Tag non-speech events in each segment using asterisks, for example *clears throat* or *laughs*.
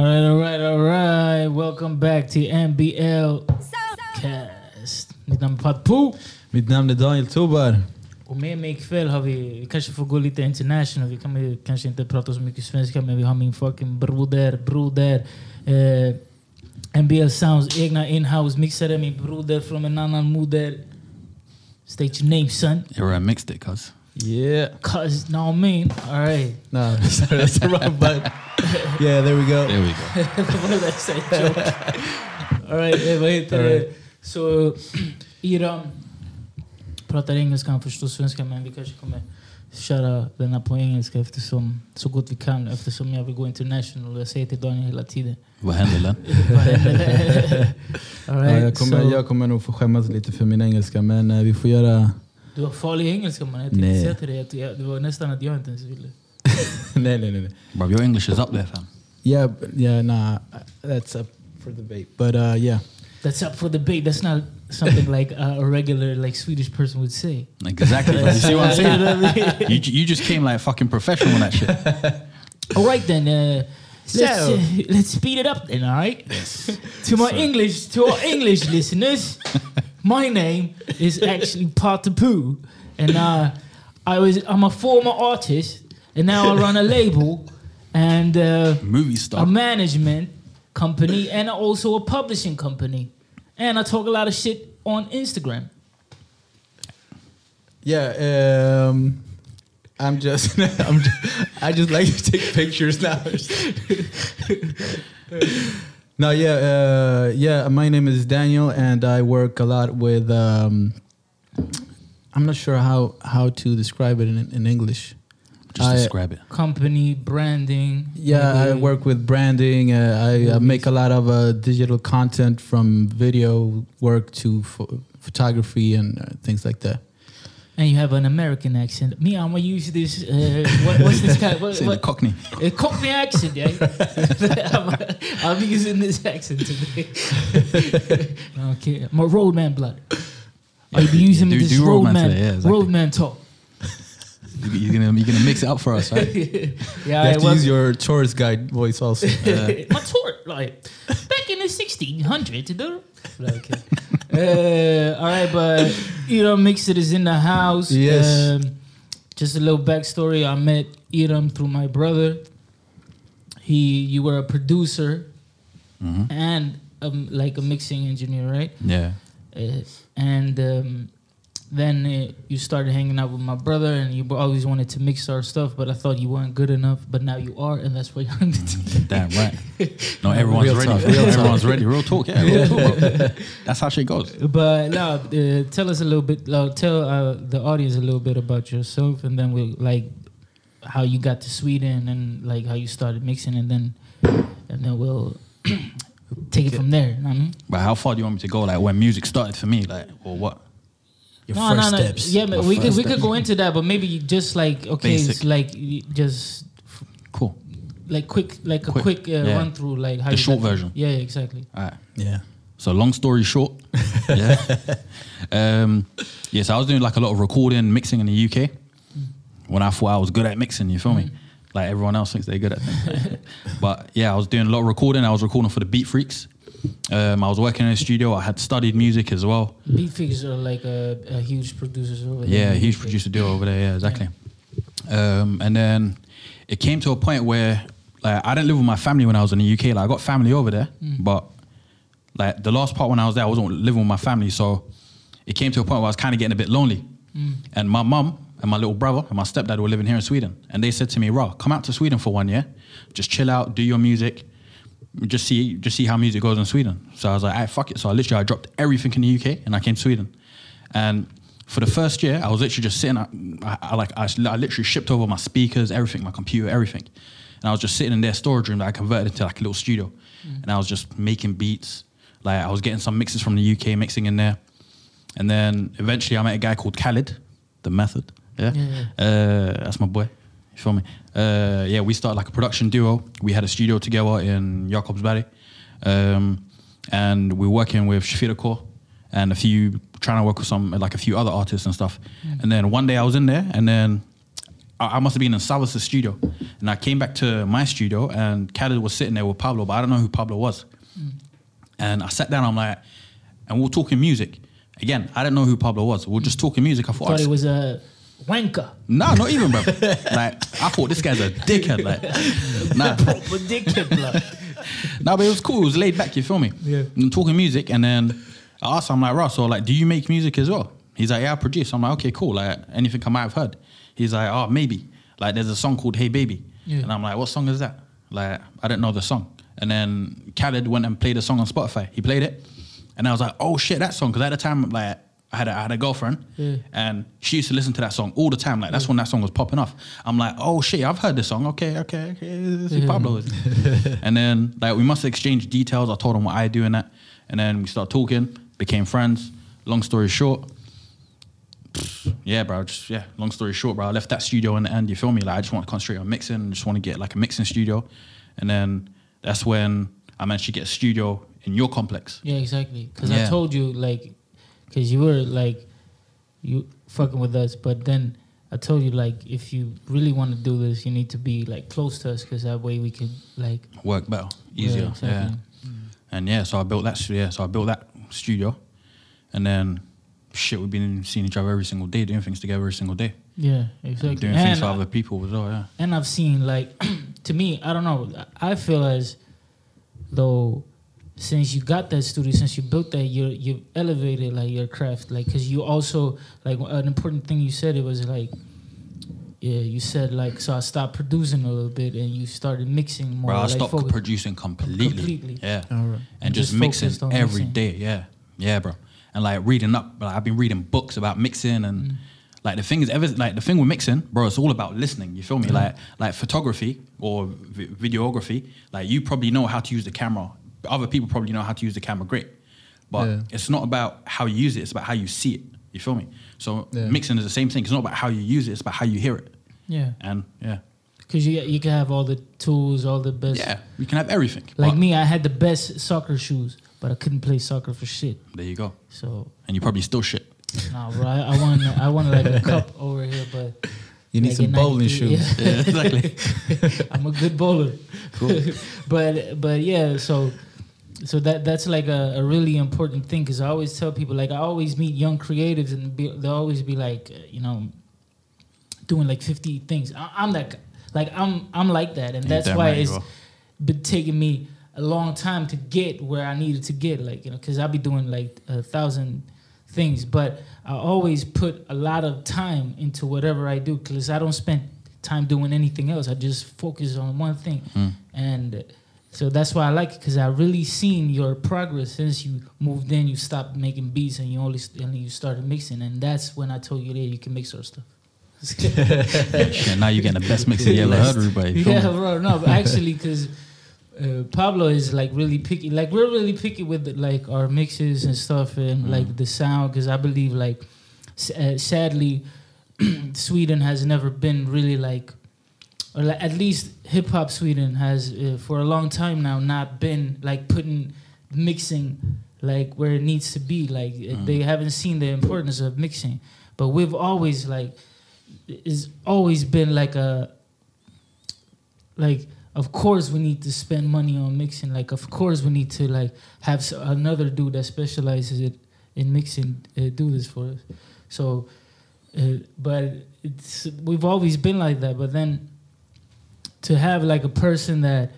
All right, all right, all right. Welcome back to NBL Cast. Mitt namn är Pat Poo. Mitt namn är Daniel Tobar. Och med mig ikväll har vi, vi kanske får gå lite international. Vi kan kanske inte prata så mycket svenska, men vi har min fucking broder, broder. Eh, NBL Sounds egna inhouse mixare, min broder från en annan moder. State your name son. You're a mixed it, cuz. Yeah. Cause, I mean? All right. No, *laughs* sorry, that's the wrong button. *laughs* Yeah, there we go. There we go. Vad det jag säger? Joke. *laughs* All right, eh, vad heter All det? right. Så *clears throat* Iran pratar engelska, han förstår svenska, men vi kanske kommer köra den här på engelska eftersom, så gott vi kan eftersom jag vill gå international. Jag säger till Daniel hela tiden. Vad händer händer? All Ja, right, jag, kommer, så- jag kommer nog få skämmas lite för min engelska, men eh, vi får göra... Du har farlig engelska man. Jag tänkte Nej. säga till dig att jag, det var nästan att jag inte ens ville. *laughs* nej, nej, nej. nej. Bro, your English is up there fam. Yeah, but- yeah, nah, that's up for debate. But uh, yeah, That's up for debate. That's not something *laughs* like uh, a regular like Swedish person would say. Exactly. You see what I'm *laughs* You saying? what I mean? You, you just came like fucking professional on that shit. All right then. Uh, let's So- uh, let's speed it up then. All right. to my English, to our English listeners, my name is actually Pato Pooh, and uh, I was I'm a former artist, and now I run a label and uh, Movie star, a management company and also a publishing company, and I talk a lot of shit on Instagram. yeah. Um, I'm just, *laughs* I'm just, I just like to take pictures now. *laughs* no, yeah, uh, yeah. My name is Daniel, and I work a lot with. Um, I'm not sure how how to describe it in, in English. Just I- describe it. Company branding. Yeah, I work with branding. Uh, I uh, make a lot of uh, digital content from video work to pho- photography and uh, things like that. And you have an American accent. Me, I'm gonna use this. Uh, what, what's this guy? What, what, Cockney. a Cockney accent, yeah. *laughs* I'm, I'll be using this accent today. *laughs* okay, I'm a roadman blood. I'll be using do- this do roadman roadman, today, yeah, exactly. roadman talk. *laughs* You- You're gonna, you're gonna mix it up for us, right? yeah, You I have to was use your tourist guide voice also. my tour like back in the 1600s. dude. Like, uh, all right, but Iram Mixit is in the house. Yes. Um, just a little backstory. I met Iram through my brother. He, you were a producer hmm and um, like a mixing engineer, right? Yeah. Uh, and um, then uh, you started hanging out with my brother, and you always wanted to mix our stuff, but I thought you weren't good enough. But now you are, and that's why you're on the team. *laughs* Damn right. *laughs* No, everyone's Real ready. talk, real everyone's ready. Real talk. Yeah. Real talk. *laughs* That's how shit goes. But no, uh, tell us a little bit. Uh, tell uh, the audience a little bit about yourself, and then we'll like how you got to Sweden and like how you started mixing, and then and then we'll *clears throat* take it from there. you know what I mean? But how far do you want me to go? Like when music started for me, like or what? Your no, first no, no. steps. Yeah, but we could we could go into that, but maybe just like okay, it's Basic. like you just Cool. like quick like a Quick, quick, uh, yeah. run through like how The you short got- version. Yeah, exactly. All right. Yeah. So long story short, *laughs* yeah. um, yes, I was doing like a lot of recording, mixing in the UK. When I thought I was good at mixing, you feel me? Like everyone else thinks they're good at things. but yeah, I was doing a lot of recording. I was recording for the Beat Freaks. Um, I was working in a studio. I had studied music as well. Figures are like a, a huge producers over there. Yeah, huge producer deal over there. Yeah, exactly. Um, and then it came to a point where like I didn't live with my family when I was in the UK. Like I got family over there, but like the last part when I was there, I wasn't living with my family. So it came to a point where I was kind of getting a bit lonely. And my mum and my little brother and my stepdad were living here in Sweden, and they said to me, "Raw, come out to Sweden for one year, just chill out, do your music." Just see, just see how music goes in Sweden. So I was like, "I fuck it." So I literally, I dropped everything in the UK and I came to Sweden. And for the first year, I was literally just sitting. I, I like I, I literally shipped over my speakers, everything, my computer, everything, and I was just sitting in their storage room that I converted into like a little studio, and I was just making beats. Like I was getting some mixes from the UK, mixing in there, and then eventually I met a guy called Khalid, the Method. Yeah, Yeah, Uh, that's my boy. You feel me? Uh, yeah, we started like a production duo. We had a studio together in Jakobsberg, um, and we were working with Shafira Core and a few trying to work with some like a few other artists and stuff. And then one day I was in there, and then I, I must have been in Salvas' studio, and I came back to my studio, and Khaled was sitting there with Pablo, but I don't know who Pablo was. And I sat down. I'm like, and we we're talking music. Again, I didn't know who Pablo was. We're just talking music. I thought, Thought it was a wanker. Nah, not even, bro. *laughs* like, I thought this guy's a dickhead. Like, nah, *laughs* Proper dickhead blood. *laughs* nah, but it was cool. It was laid back. You feel me? Yeah. And talking music, and then I asked, him, I'm like, Ross, so like, do you make music as well? He's like, yeah, I produce. I'm like, okay, cool. Like, anything I might have heard. He's like, oh, maybe. Like, there's a song called Hey Baby, Yeah. and I'm like, what song is that? Like, I didn't know the song. And then Khaled went and played a song on Spotify. He played it, and I was like, oh shit, that song. Because at the time, like. I had, a, I had a girlfriend Yeah. and she used to listen to that song all the time. Like that's when that song was popping off. I'm like, oh shit, I've heard this song. Okay, okay, okay. This is Pablo. *laughs* and then like we must exchange details. I told him what I do in that, and then we start talking, became friends. Long story short, yeah, bro. Just yeah. Long story short, bro. I left that studio in the end. You feel me? Like I just want to concentrate on mixing. I just want to get like a mixing studio, and then that's when I managed to get a studio in your complex. Yeah, exactly. Because I told you like, because you were like, you fucking with us, but then I told you like, if you really want to do this, you need to be like close to us, because that way we could like Work better, easier. Yeah. exactly. Mm. And yeah, so I built that. stu- Yeah, so I built that studio, and then shit, we've been seeing each other every single day, doing things together every single day, Yeah, exactly. doing things And for I- other people as well. Yeah. and I've seen like *clears throat* to me, I don't know. I feel as though since you got that studio, since you built that, you you elevated like your craft, like because you also like an important thing you said it was like. Yeah, you said like so. I stopped producing a little bit, and you started mixing more. Bro, I like, stopped focus- producing completely. Completely. Yeah. All right. And Just just, mixing focused on every mixing. day. Yeah. Yeah, bro. And like reading up, like I've been reading books about mixing and Mm. like the thing is ever like the thing with mixing, bro, it's all about listening. You feel me? Like like photography or vi- videography, like you probably know how to use the camera. Other people probably know how to use the camera great. But Yeah. it's not about how you use it, it's about how you see it. You feel me? So Yeah. mixing is the same thing. It's not about how you use it, it's about how you hear it. Yeah, And yeah. because you you can have all the tools, all the best. Yeah. You can have everything. Like me, I had the best soccer shoes, but I couldn't play soccer for shit. There you go. So And you probably still shit. nah, bro. I, I want I want like a cup *laughs* over here, but You need like some bowling 93 shoes. yeah. Yeah, exactly. *laughs* I'm a good bowler. Cool. *laughs* but but yeah, so so that that's like a, a really important thing because I always tell people like I always meet young creatives and be, they'll always be like uh, you know doing like 50 things. I, I'm that like I'm I'm like that, and that's why it's are. been taking me a long time to get where I needed to get. Like you know, because I'll be doing like a thousand things, but I always put a lot of time into whatever I do because I don't spend time doing anything else. I just focus on one thing, Mm. and so that's why I like it because I really seen your progress since you moved in. You stopped making beats and you only and you started mixing, and that's when I told you that you can mix our stuff. Shit, *laughs* now you're getting the best mix you ever heard, everybody. Yeah, bro. No, but actually, because uh, Pablo is like really picky. Like we're really picky with like our mixes and stuff, and Mm. like the sound. Because I believe, like, s- uh, sadly, *clears throat* Sweden has never been really like, or like, at least hip hop Sweden has uh, for a long time now not been like putting mixing like where it needs to be. Like uh, Mm. they haven't seen the importance of mixing, but we've always like it's always been like a like of course we need to spend money on mixing like of course we need to like have another dude that specializes it in mixing uh, do this for us so uh, but it's we've always been like that but then to have like a person that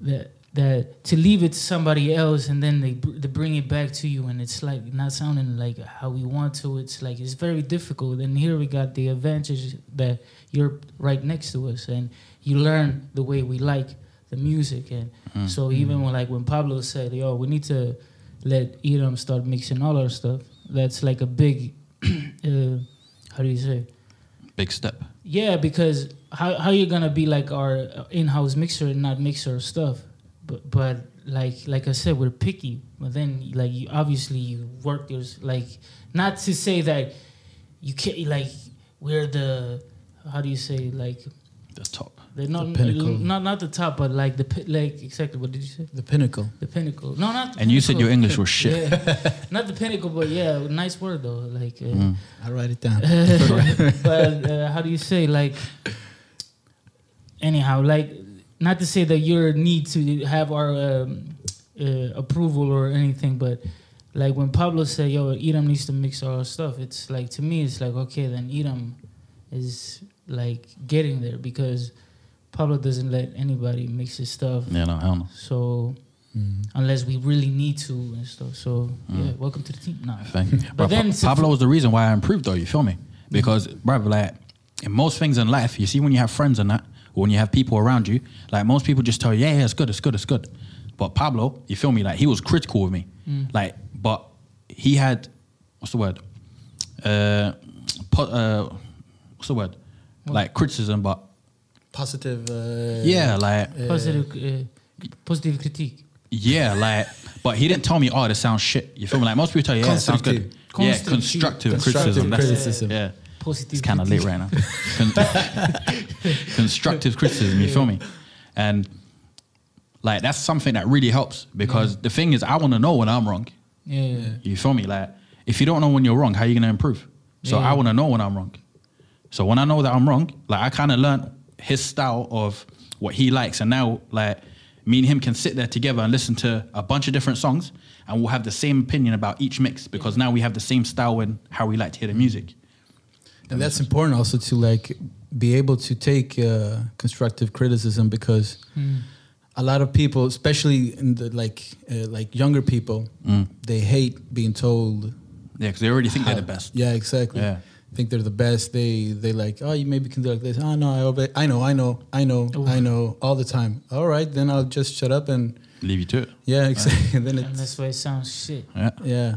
that that to leave it to somebody else and then they, they bring it back to you and it's like not sounding like how we want to it's like it's very difficult and here we got the advantage that you're right next to us and you learn the way we like the music and Mm. so even when like when Pablo said yo we need to let Iram start mixing all our stuff that's like a big *clears throat* uh, how do you say Big step. yeah, because how how you gonna be like our in-house mixer and not mix our stuff? But but like like I said, we're picky. But then like you obviously you work yours like not to say that you can't like we're the how do you say like The top. the not pinnacle. not not the top but like the pi- like exactly what did you say The pinnacle. the pinnacle no not the And you said your English was shit. yeah. *laughs* not the pinnacle but yeah nice word though like uh, Mm. I write it down. *laughs* *laughs* but uh, how do you say like anyhow, like not to say that you need to have our um, uh, approval or anything, but like when Pablo said, "Yo, Iram needs to mix all our stuff," it's like to me, it's like okay, then Iram is like getting there because Pablo doesn't let anybody mix his stuff. Yeah, no, hell no. So Mm. unless we really need to and stuff. So yeah, welcome to the team. Nah. Thank you. But Bro, then Pa- Pablo was the reason why I improved, though. You feel me? Because, bro, like in most things in life, you see when you have friends and that, or when you have people around you, like most people just tell you, yeah, yeah, it's good, it's good, it's good. But Pablo, you feel me? Like he was critical with me, like, but he had, what's the word? Uh, po- uh what's the word? Like criticism, but Positive. Uh, yeah, like positive, uh, positive critique. Yeah, like, but he didn't tell me, oh, this sounds shit. You feel me? Like most people tell you, yeah, it sounds good. Constructive. Yeah, Constructive. constructive, Constructive criticism. That's it. criticism. Yeah, Positive. it's kind of late right now. *laughs* Constructive criticism. You feel me? And like that's something that really helps because the thing is, I want to know when I'm wrong. Yeah, yeah. You feel me? Like, if you don't know when you're wrong, how are you gonna improve? So Yeah. I want to know when I'm wrong. So when I know that I'm wrong, like I kind of learned his style of what he likes, and now like me and him can sit there together and listen to a bunch of different songs, and we'll have the same opinion about each mix because now we have the same style and how we like to hear the music. And that's important also to like be able to take uh, constructive criticism because a lot of people, especially in the like uh, like younger people, they hate being told. Yeah, because they already think they're the best. Yeah, exactly. Yeah. Think they're the best. They they like oh you maybe can do like this. Oh no, I obey. I know, I know, I know, Oof. I know all the time. All right, then I'll just shut up and Leave you to it. yeah, exactly. and *laughs* then And it's that's why it sounds shit. Yeah. yeah.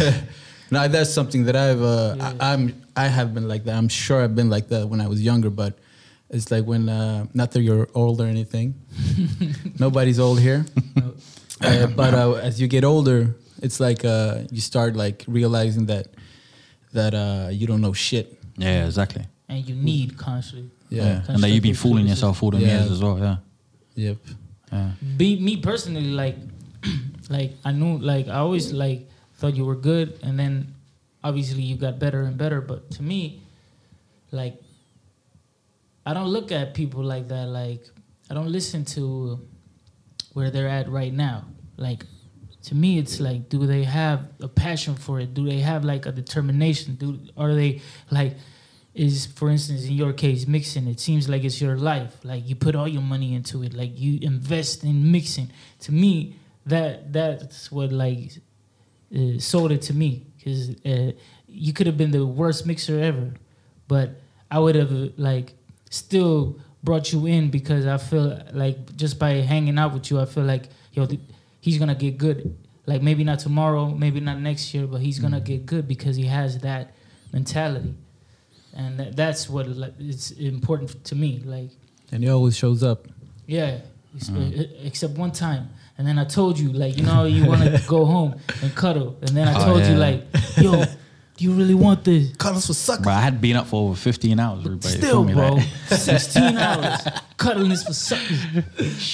*laughs* no, that's something that I've uh, Yeah. I, I'm I have been like that. I'm sure I've been like that when I was younger, but it's like when uh, not that you're old or anything. *laughs* Nobody's old here, No. uh, but uh, as you get older, it's like uh, you start like realizing that that uh, you don't know shit. Yeah, exactly. And you need constantly. Yeah, Yeah. and that you've been fooling yourself all them Yeah. years as well. Yeah, Yep. yeah. Be me personally, like, *clears throat* like I knew, like I always like thought you were good, and then obviously you got better and better. But to me, like, I don't look at people like that. Like, I don't listen to where they're at right now. Like, to me, it's like, do they have a passion for it? Do they have like a determination? Do are they like? is for instance in your case mixing it seems like it's your life like you put all your money into it like you invest in mixing to me that that's what like uh, sold it to me because uh, you could have been the worst mixer ever but i would have like still brought you in because i feel like just by hanging out with you i feel like yo th- he's gonna get good like maybe not tomorrow maybe not next year but he's gonna get good because he has that mentality and that, that's what like, it's important to me. Like, And he always shows up. yeah, ex- except one time, and then I told you, like, you know, you want to *laughs* go home and cuddle, and then I Oh, told you, like, yo, do you really want this? Carlos for sucking. Bro, I had been up for over 15 hours, bro. you Still, me? bro, Like, 16 *laughs* hours cuddling this for suckers.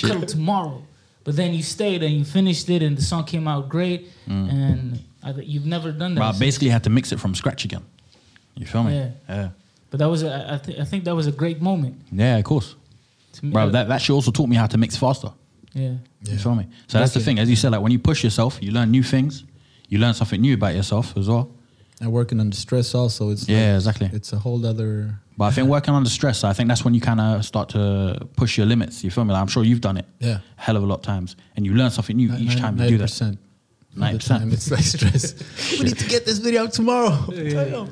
Cuddle tomorrow, but then you stayed and you finished it, and the song came out great, mm. and I, you've never done that. bro, I basically had to mix it from scratch again. You feel me? Yeah. Yeah. but that was, a, I, th- I think that was a great moment. Yeah, of course. Me. Bro, that, that shit also taught me how to mix faster. yeah. You feel me? So that's the Wicked. thing. As you said, like when you push yourself, you learn new things. You learn something new about yourself as well. And working under stress also. It's Yeah, like- exactly. It's a whole other. But I think *laughs* working under stress, I think that's when you kind of start to push your limits. You feel me? Like I'm sure you've done it Yeah. a hell of a lot of times. And you learn something new each time you do that. 90% of the 90%. time It's like stress. *laughs* we need to get this video out tomorrow. *laughs* Damn.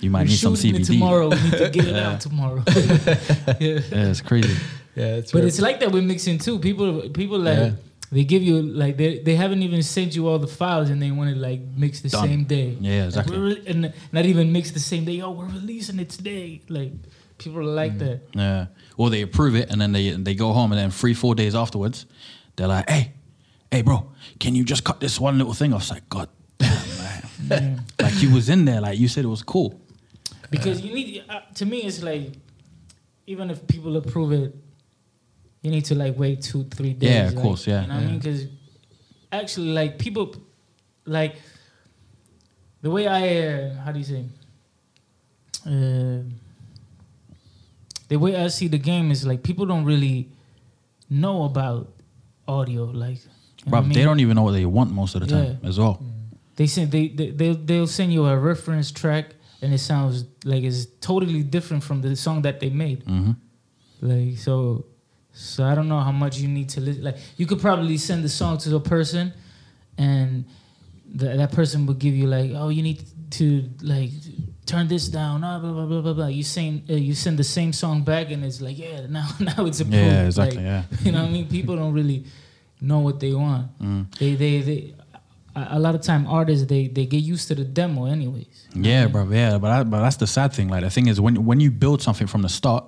You might We're need some shooting it CBD. tomorrow. We need to get it out tomorrow. yeah. Yeah, it's crazy. Yeah, it's But it's like that with mixing too. People, people like Yeah. they give you like they they haven't even sent you all the files and they want to like mix the Done. same day. Yeah, exactly. we're re- and not even mix the same day. Oh, we're releasing it today. Like people are like that. Yeah. Or they approve it and then they they go home and then three, four days afterwards, they're like, hey, hey, bro, can you just cut this one little thing off? It's like, God damn, man. *laughs* *laughs* like you was in there, like you said it was cool. Because you need uh, to me, it's like even if people approve it, you need to like wait two, three days. Yeah, of like, course, yeah. You know what I mean? Because actually, like people, like the way I, uh, how do you say? Uh, the way I see the game is like people don't really know about audio. Like, Bro, they mean? don't even know what they want most of the time Yeah. as well. They send they they they'll, they'll send you a reference track and it sounds like it's totally different from the song that they made. hmm Like so, so I don't know how much you need to listen. Like you could probably send the song to a person, and th- that person would give you like, oh, you need to like turn this down. Ah, blah blah blah blah blah. You sing, uh, you send the same song back, and it's like, yeah, *laughs* now now it's approved. Yeah, exactly. Like, yeah. You know what I mean? People don't really know what they want. Mm. They they they. A a lot of time, artists they they get used to the demo, anyways. Yeah, bro. Yeah, but I, but that's the sad thing. Like the thing is, when when you build something from the start,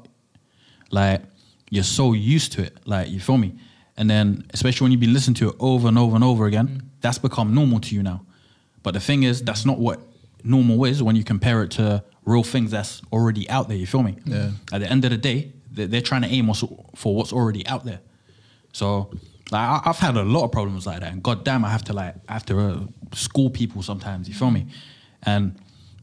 like you're so used to it. Like you feel me, and then especially when you've been listening to it over and over and over again, that's become normal to you now. But the thing is, that's not what normal is when you compare it to real things that's already out there. You feel me? Yeah. At the end of the day, they're, trying to aim us for what's already out there. So like I've had a lot of problems like that, and goddamn, I have to like I have to uh, school people sometimes. You feel me? And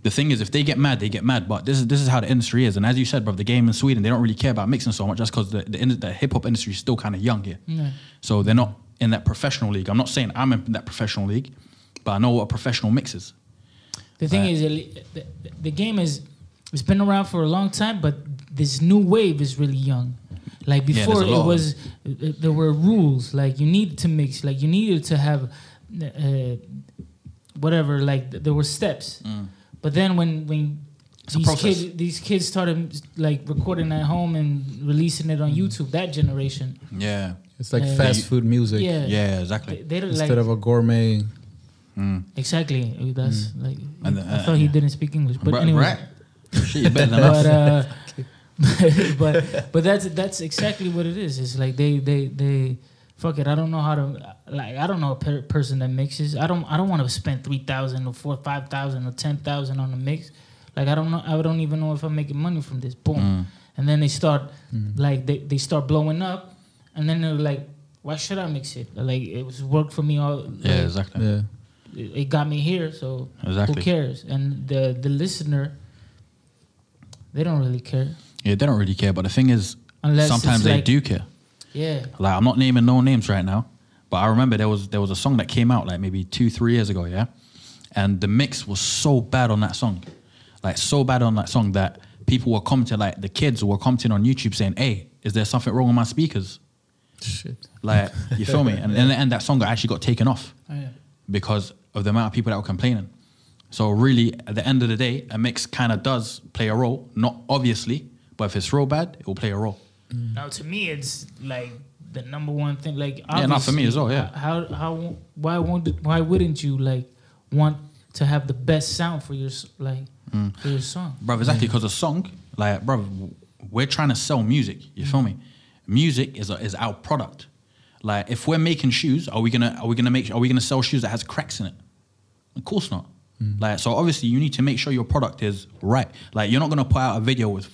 the thing is, if they get mad, they get mad. But this is this is how the industry is. And as you said, bro, the game in Sweden, they don't really care about mixing so much, just because the the, the hip hop industry is still kind of young here. Yeah. So they're not in that professional league. I'm not saying I'm in that professional league, but I know what a professional mix is. The thing Right. is, the, the game is it's been around for a long time, but this new wave is really young. Like before, lot it was uh, there were rules. Like you needed to mix. Like you needed to have uh, whatever. Like there were steps. But then when when Mm. It's these kids these kids started like recording at home and releasing it on Mm. YouTube, that generation, Yeah, It's like Uh, fast food music yeah, yeah, exactly. they don't instead like of a gourmet. Mm. exactly. That's like And, I uh, thought he yeah. didn't speak English, but Bro, anyway. right? Shit, you better *laughs* than but us. uh, *laughs* *laughs* but but that's that's exactly what it is. It's like they they they fuck it. I don't know how to like. I don't know a per- person that mixes. I don't I don't want to spend three thousand or four five thousand or ten thousand on a mix. Like I don't know. I don't even know if I'm making money from this. Boom, Mm. and then they start like they they start blowing up, and then they're like, why should I mix it? Like it was work for me all. Yeah, like, exactly. Yeah. it it got me here, so Exactly. who cares? And the the listener, they don't really care. Yeah, they don't really care. But the thing is, Unless sometimes they like- do care. Yeah, Like I'm not naming no names right now, but I remember there was there was a song that came out like maybe two three years ago, yeah, and the mix was so bad on that song, like so bad on that song that people were commenting, like the kids were commenting on YouTube saying, "Hey, is there something wrong with my speakers?" Shit. Like you feel me? *laughs* And in the end, that song actually got taken off Oh, yeah. because of the amount of people that were complaining. So really, at the end of the day, a mix kind of does play a role. Not obviously, but if it's real bad, it will play a role. Now to me, it's like the number one thing. Like Yeah, not for me as well, yeah. How how why won't why wouldn't you like want to have the best sound for your like Mm. for your song? bro. Exactly because a song, like, bro, we're trying to sell music. You feel me? Music is a, is our product. Like, if we're making shoes, are we gonna are we gonna make are we gonna sell shoes that has cracks in it? Of course not. Like, so obviously you need to make sure your product is right. Like, you're not gonna put out a video with,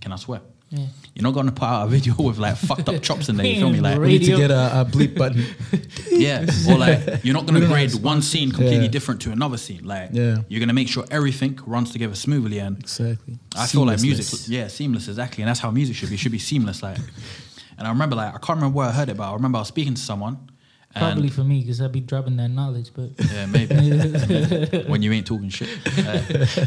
can I swear? Yeah. You're not gonna put out a video *laughs* with like fucked up chops in there. You feel me? *laughs* Like, We need to get a, a bleep button. *laughs* yeah, or like you're not gonna grade one scene completely Yeah. different to another scene. Like, Yeah. you're gonna make sure everything runs together smoothly and exactly. I feel like music, yeah, seamless, exactly, and that's how music should be. It should be seamless, like. And I remember, like, I can't remember where I heard it, but I remember I was speaking to someone. And Probably for me because I'd be dropping that knowledge, but Yeah, maybe. *laughs* when you ain't talking shit. Uh,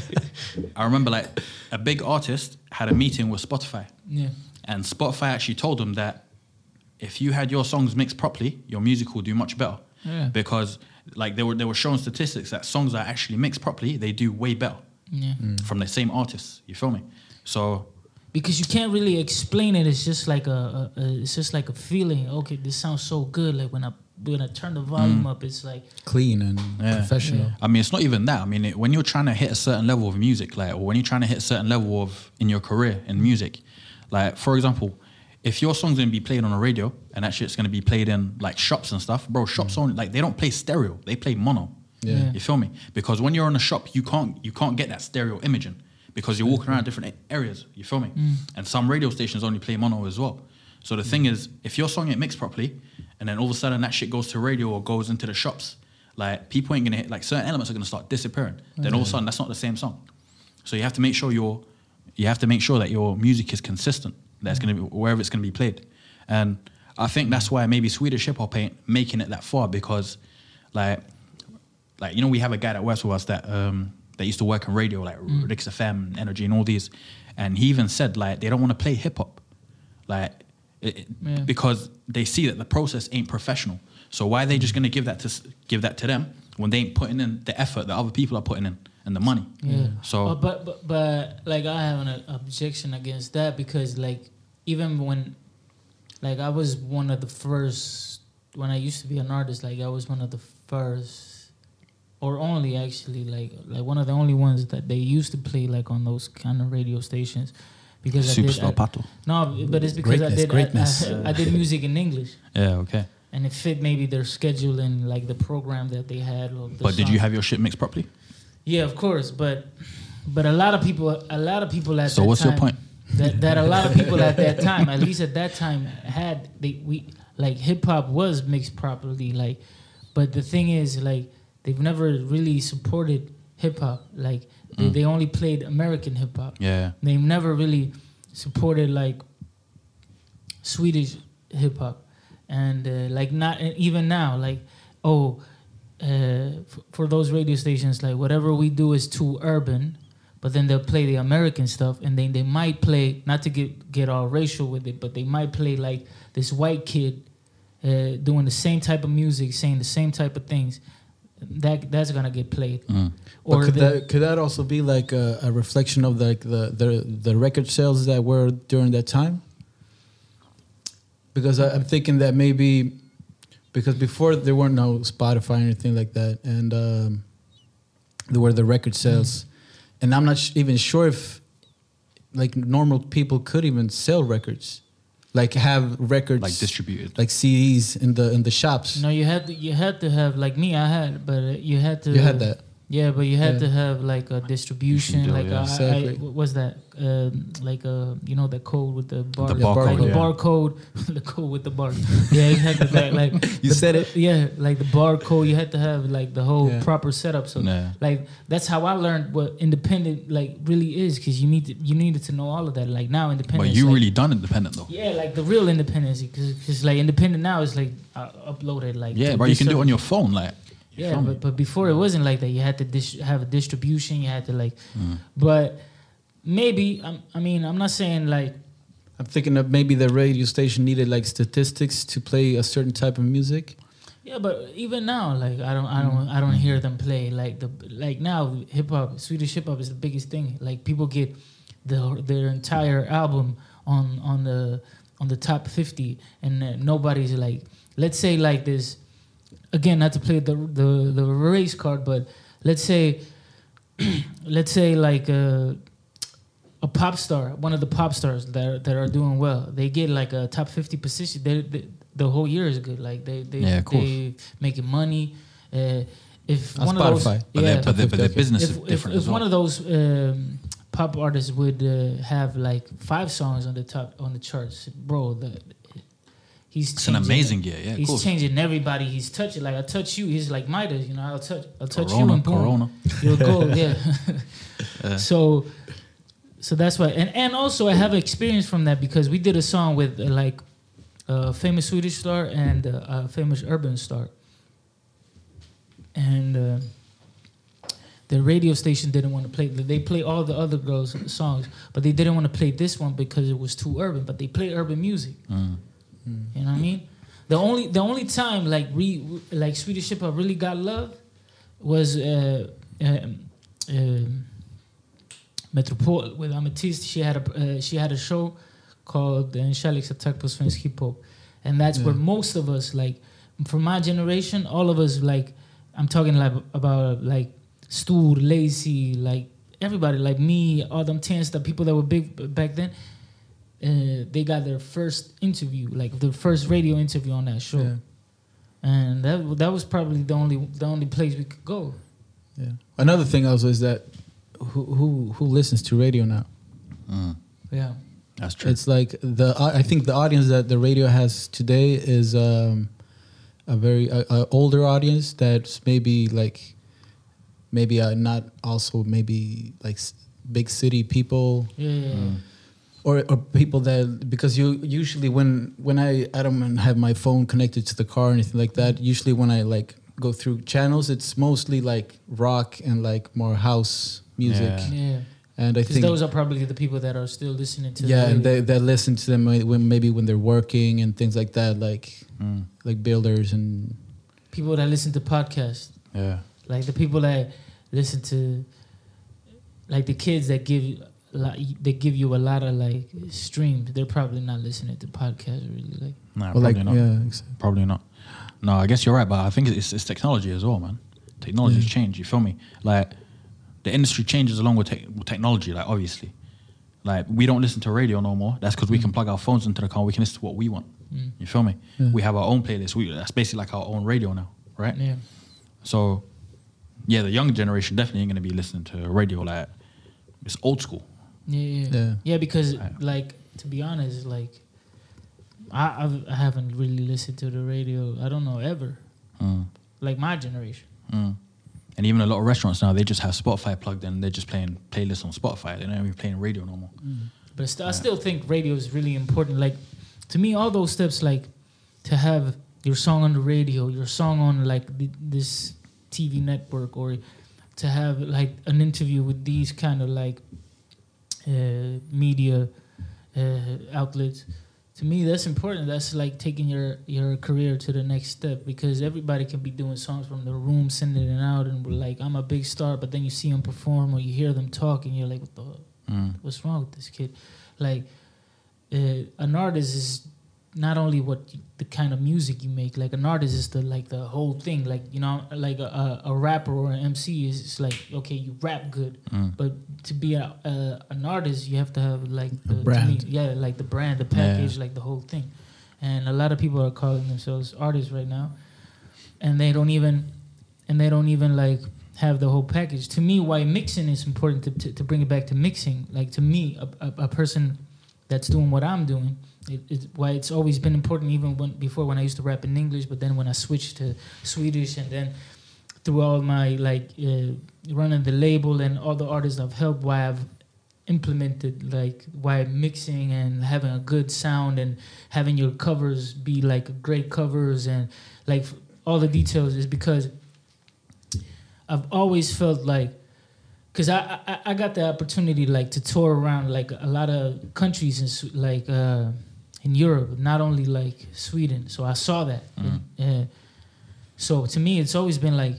I remember, like, a big artist had a meeting with Spotify, yeah, and Spotify actually told them that if you had your songs mixed properly, your music will do much better. Yeah. Because, like, they were they were showing statistics that songs that are actually mixed properly, they do way better yeah. from the same artists. You feel me? So Because you can't really explain it. It's just like a, a, a it's just like a feeling. Okay, this sounds so good. Like when I when I turn the volume mm. up, it's like Clean and Yeah. professional. Yeah. I mean, it's not even that. I mean, it, when you're trying to hit a certain level of music, like, or when you're trying to hit a certain level of in your career in music, like, for example, if your song's gonna be played on a radio and that shit's gonna be played in like shops and stuff, bro, shops mm. only like they don't play stereo, they play mono. Yeah. Yeah. You feel me? Because when you're in a shop, you can't you can't get that stereo imaging because you're walking around different areas. You feel me? Mm. And some radio stations only play mono as well. So the thing is, if your song ain't mixed properly, and then all of a sudden that shit goes to radio or goes into the shops, like people ain't gonna hit like certain elements are gonna start disappearing. Then all of a sudden that's not the same song. So you have to make sure your you have to make sure that your music is consistent. That's gonna be wherever it's gonna be played, and I think that's why maybe Swedish hip hop ain't making it that far because, like, like you know we have a guy that works with us that um that used to work in radio like Mm. Rix FM, Energy, and all these, and he even said like they don't want to play hip hop, like it, it- Yeah. because they see that the process ain't professional. So why are they just gonna give that to give that to them when they ain't putting in the effort that other people are putting in and the money? Yeah. So but, but but like I have an objection against that because like even when like I was one of the first when I used to be an artist like I was one of the first or only actually like like one of the only ones that they used to play like on those kind of radio stations because I did, superstar I, Pato. no but it's because Greatness, I did I- greatness. I, I did music in English Yeah, okay. and it fit maybe their schedule and like the program that they had or the But did you have your shit mixed properly? Yeah, of course, but but a lot of people, a lot of people at So that what's your point? That that a lot of people at that time, at least at that time, had they we like hip hop was mixed properly. Like, but the thing is, like they've never really supported hip hop. Like they, Mm. they only played American hip hop. Yeah. They've never really supported like Swedish hip hop, and uh, like not even now, like oh, uh, f- for those radio stations, like whatever we do is too urban, but then they'll play the American stuff, and then they might play not to get get all racial with it, but they might play like this white kid uh, doing the same type of music, saying the same type of things. That that's gonna get played. Mm. But could that could that also be like a, a reflection of like the, the the record sales that were during that time? Because I, I'm thinking that maybe because before there weren't no Spotify or anything like that, and um, there were the record sales, and I'm not sh- even sure if like normal people could even sell records, like have records Like distributed. like CDs in the in the shops. No, you had to, you had to have like me. I had, but uh, you had to. You had that. Yeah, but you had Yeah. to have like a distribution. deal, like yeah. uh, I, I, what was that? Um, like a you know, the code with the bar. The Yeah, barcode. like the yeah. barcode, *laughs* the code with the bar. Yeah, you had to like, *laughs* like You the- said it. Yeah, like the barcode. You had to have like the whole Yeah. proper setup. So Yeah. like that's how I learned what independent like really is because you need to you needed to know all of that. Like now independent. But you really done independent though. Yeah, like the real independence, because like independent now is like uh, uploaded like. Yeah, but you can do it on your phone, like. You yeah, but, but before it wasn't like that. You had to dis- have a distribution. You had to like, Mm. but maybe I'm, I mean I'm not saying like I'm thinking that maybe the radio station needed like statistics to play a certain type of music. yeah, but even now like I don't I don't I don't hear them play like the like now hip hop Swedish hip hop is the biggest thing. Like people get the their entire album on on the on the top 50 and uh, nobody's like let's say like this again not to play the the the race card but let's say *clears throat* let's say like a, a pop star one of the pop stars that are, that are doing well they get like a top 50 position. They, they, the whole year is good. Like they they Yeah, of they making money. Uh, if On one of those But, yeah, their, but, their, but their business if, is different if as well. one of those um, pop artists would uh, have like five songs on the top on the charts, bro, the, he's it's an amazing year, yeah. he's cool. changing everybody he's touching. Like I touch you, he's like Midas, you know. I'll touch, I'll touch you Corona, and boom, Corona. you'll go, *laughs* yeah. Yeah. So, so that's why, and and also I have experience from that because we did a song with uh, like a famous Swedish star and uh, a famous urban star, and. Uh, the radio station didn't want to play. They play all the other girls' songs, but they didn't want to play this one because it was too urban. But they play urban music. Mm. You know what I mean? The only the only time like re, like Swedish hip hop really got love was uh, um, um, Metropol with Ametist. She had a uh, she had a show called En kärleksattack på svensk hiphop, and that's where most of us like from my generation, all of us like I'm talking like about like Stor, Lazee, like everybody, like me, all them tens, the people that were big back then. Uh, they got their first interview, like their first radio interview on that show, Yeah. and that that was probably the only the only place we could go. Yeah. Another thing also is that who who who listens to radio now? Mm. Yeah, That's true. It's like the I think the audience that the radio has today is um, a very a, a older audience that's maybe like maybe uh, not also maybe like s- big city people Yeah, yeah. Mm. Or, or people that because you usually when when I I don't have my phone connected to the car or anything like that. Usually when I like go through channels, it's mostly like rock and like more house music. Yeah. yeah. And I think those are probably the people that are still listening to. yeah, and they they listen to them when maybe when they're working and things like that, like Mm. like builders and people that listen to podcasts, Yeah. like the people that listen to, like the kids that give you, like, they give you a lot of like streams. They're probably not listening to podcasts really. Like Nah, probably like not. yeah, exactly. Probably not. No, I guess you're right, but I think it's, it's technology as well, man. Technology's Yeah. changed. You feel me? Like the industry changes along with, tech with technology. Like obviously, like we don't listen to radio no more. That's because we can plug our phones into the car. We can listen to what we want. Mm. You feel me? Yeah. We have our own playlist. We that's basically like our own radio now, right? yeah, So, yeah, the younger generation definitely ain't gonna be listening to radio. Like it's old school. Yeah, yeah, Yeah. yeah. Because like to be honest, like I I've, I haven't really listened to the radio. I don't know ever. Mm. Like my generation. Mm. And even a lot of restaurants now, they just have Spotify plugged in. They're just playing playlists on Spotify. They're not even playing radio no more. But st- I still think radio is really important. Like to me, all those steps, like to have your song on the radio, your song on like th- this TV network, or to have like an interview with these kind of like uh, media uh, outlets. To me, that's important. That's like taking your your career to the next step because everybody can be doing songs from the room, sending it out, and we're like, I'm a big star. But then you see them perform or you hear them talk, and you're like, what the Mm. what's wrong with this kid? Like, uh, an artist is not only what the kind of music you make. Like an artist is the like the whole thing. Like you know, like a, a, rapper or an MC is it's like okay, you rap good, Mm. but to be a, a, an artist, you have to have like the, brand. me, yeah, like the brand, the Yeah. package, like the whole thing. And a lot of people are calling themselves artists right now, and they don't even, and they don't even like have the whole package. To me, why mixing is important to, to, to bring it back to mixing. Like to me, a, a, a person that's doing what I'm doing, it, it's why it's always been important. Even when before when I used to rap in English, but then when I switched to Swedish, and then through all my like uh, running the label and all the artists I've helped, why I've implemented like why mixing and having a good sound and having your covers be like great covers and like all the details is because I've always felt like because I, I I got the opportunity like to tour around like a lot of countries and like uh, in Europe, not only like Sweden. So I saw that. And, uh, so to me, it's always been like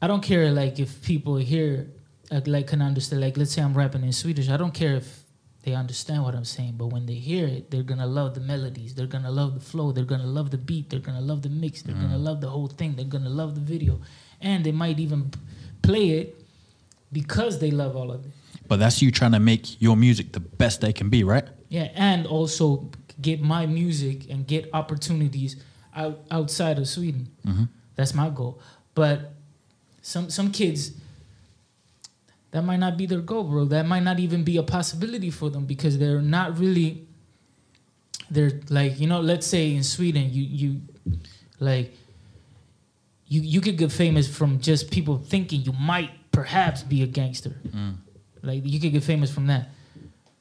I don't care like if people here uh, like can understand. Like let's say I'm rapping in Swedish, I don't care if they understand what I'm saying, but when they hear it, they're gonna love the melodies. They're gonna love the flow. They're gonna love the beat. They're gonna love the mix. They're gonna love the whole thing. They're gonna love the video, and they might even play it because they love all of it. But that's you trying to make your music the best they can be, right? Yeah, and also get my music and get opportunities out outside of Sweden. Mm-hmm. That's my goal. But some some kids that might not be their goal, bro. That might not even be a possibility for them because they're not really they're like, you know, let's say in Sweden you you like you you could get famous from just people thinking you might perhaps be a gangster. Mm. Like you could get famous from that.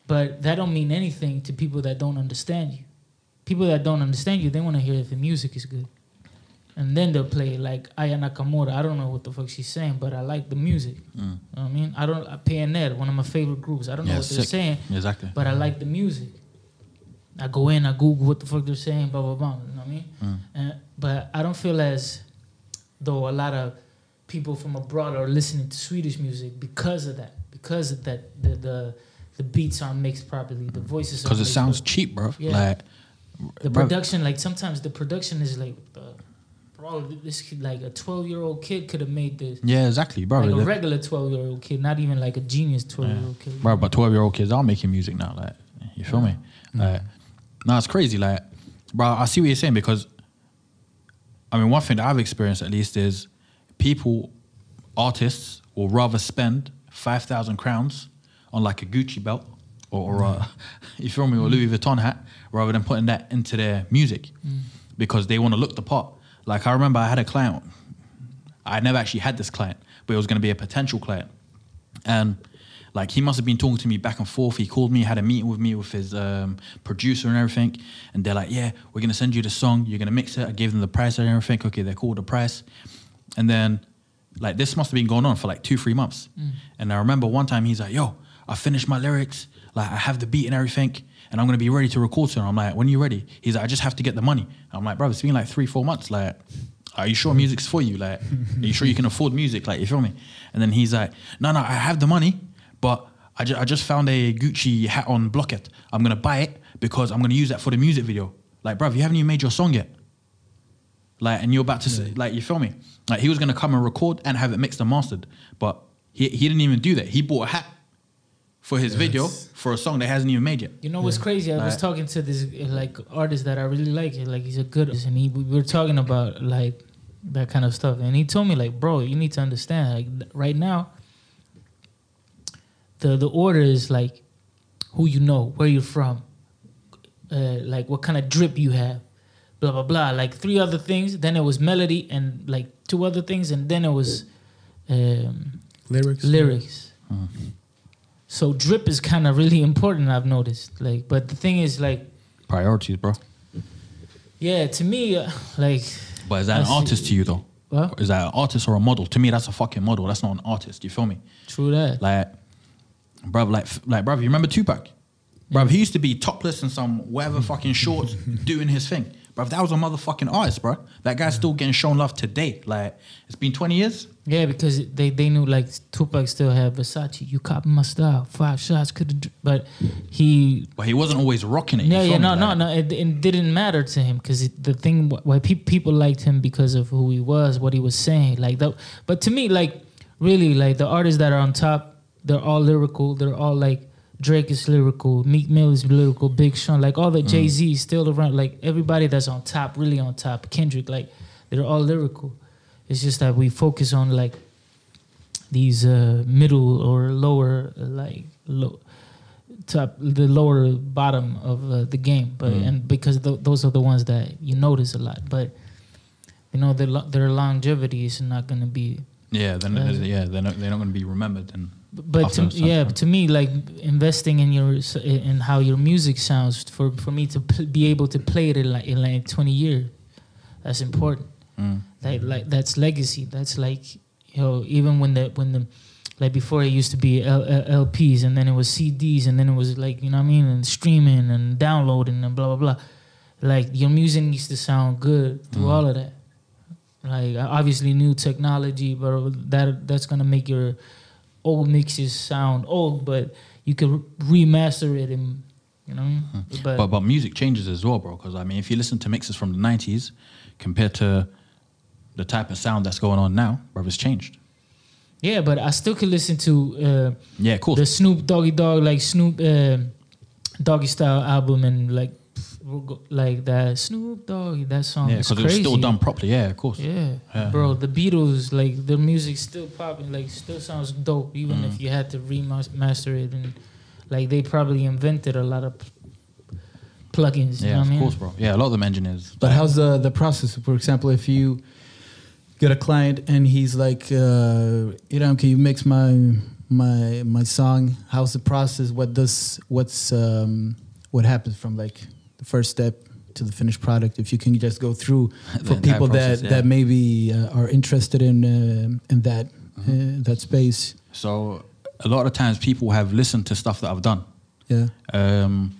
But that don't mean anything to people that don't understand you. People that don't understand you, they want to hear if the music is good. And then they'll play like Aya Nakamura. I don't know what the fuck she's saying, but I like the music. Mm. You know what I mean? I don't uh, PNL, one of my favorite groups. I don't know Yeah, what they're sick. saying, Exactly. but I mm. like the music. I go in, I Google what the fuck they're saying, blah blah blah. You know what I mean? Mm. And, but I don't feel as though a lot of people from abroad are listening to Swedish music because of that. Because of that, the the, the beats aren't mixed properly, the voices. Because it sounds properly. cheap, bro. Yeah. Like The bro, production, like sometimes the production is like, bro, this kid, like a twelve year old kid could have made this. Yeah, exactly, bro. Like a regular twelve year old kid, not even like a genius twelve year old kid. Bro, but twelve year old kids are making music now. Like, you feel me? Like, no, it's crazy. Like, bro, I see what you're saying because, I mean, one thing that I've experienced at least is people, artists, will rather spend five thousand crowns on like a Gucci belt or, or a, *laughs* you feel me, or Louis Vuitton hat, rather than putting that into their music because they want to look the part. Like I remember I had a client. I never actually had this client, but it was going to be a potential client, and Like he must have been talking to me back and forth. He called me, had a meeting with me with his um, producer and everything, and they're like, "Yeah, we're gonna send you the song. You're gonna mix it." I gave them the price and everything. Okay, they called the price, and then like this must have been going on for like two, three months. And I remember one time he's like, "Yo, I finished my lyrics. Like I have the beat and everything." And I'm gonna be ready to record soon. I'm like, when are you ready? He's like, I just have to get the money. I'm like, bro, it's been like three, four months. Like, are you sure music's for you? Like, are you sure you can afford music? Like, you feel me? And then he's like, no, no, I have the money, but I, ju- I just found a Gucci hat on Blocket. I'm gonna buy it because I'm gonna use that for the music video. Like, bro, you haven't even made your song yet. Like, and you're about to say, like, you feel me? Like, he was gonna come and record and have it mixed and mastered, but he, he didn't even do that. He bought a hat for his video for a song that hasn't even made yet. You know what's crazy? I was talking to this like artist that I really like. Like he's a good, artist, and he we were talking about like that kind of stuff, and he told me like, bro, you need to understand like right now. The the order is like who you know, where you're from, uh, like what kind of drip you have, blah blah blah. Like three other things. Then it was melody and like two other things, and then it was um, Lyrics. lyrics. So drip is kind of really important. I've noticed. Like, but the thing is, like, Priorities, bro. yeah, to me, uh, like, But is that I an see. artist to you though? What? Is that an artist or a model? To me, that's a fucking model. That's not an artist. You feel me? true that. Like, bruv, like, like, bruv, you remember Tupac? Bruv, he used to be topless in some whatever fucking shorts *laughs* doing his thing. Bruv, that was a motherfucking artist, bro. That guy's still getting shown love today. Like, it's been 20 years. Yeah, because they they knew like Tupac still had Versace. You copy my style. Five shots could but he. But he wasn't always rocking it. Yeah, yeah, no, no, no. It, it didn't matter to him because the thing wh- why pe- people liked him because of who he was, what he was saying, like that. But to me, like really, like the artists that are on top, they're all lyrical. They're all like Drake is lyrical, Meek Mill is lyrical, Big Sean, like all the Mm. Jay Z still around. Like everybody that's on top, really on top, Kendrick, like they're all lyrical. It's just that we focus on like these uh, middle or lower, like low top, the lower bottom of uh, the game. But Mm. and because th- those are the ones that you notice a lot. But you know their lo- their longevity is not going to be. yeah, then, Uh, yeah, they're not, they're not going to be remembered. And But to, yeah, to me, like investing in your in how your music sounds for for me to be able to play it in like in like twenty years, that's important. mm, Like like that's legacy. That's like you know even when the when the like before it used to be L- L- LPs and then it was CDs and then it was like you know what I mean and streaming and downloading and blah blah blah. Like your music needs to sound good through Mm. all of that. Like obviously new technology, but that that's gonna make your old mixes sound old, but you can remaster it and you know. mean? But, but, but music changes as well, bro. Because, I mean, if you listen to mixes from the 90s compared to the type of sound that's going on now, bro, it's changed. yeah, but I still can listen to. Uh, Yeah, cool. the Snoop Doggy Dogg like Snoop uh, Doggy Style album and like like that Snoop Dogg, that song yeah, is because it was still done properly. Yeah, of course. Yeah. Yeah. bro, the Beatles like their music still popping, like still sounds dope, even Mm. if you had to remaster it and like they probably invented a lot of p- plugins. you Yeah, know of what I mean? course, bro. Yeah, a lot of them engineers. But how's the the process? For example, if you get a client and he's like, uh, you know, can you mix my my my song? How's the process? What does what's um, what happens from like the first step to the finished product? If you can just go through *laughs* for people process, that yeah. that maybe uh, are interested in uh, in that Mm-hmm. uh, that space. So a lot of times people have listened to stuff that I've done. Yeah. Um,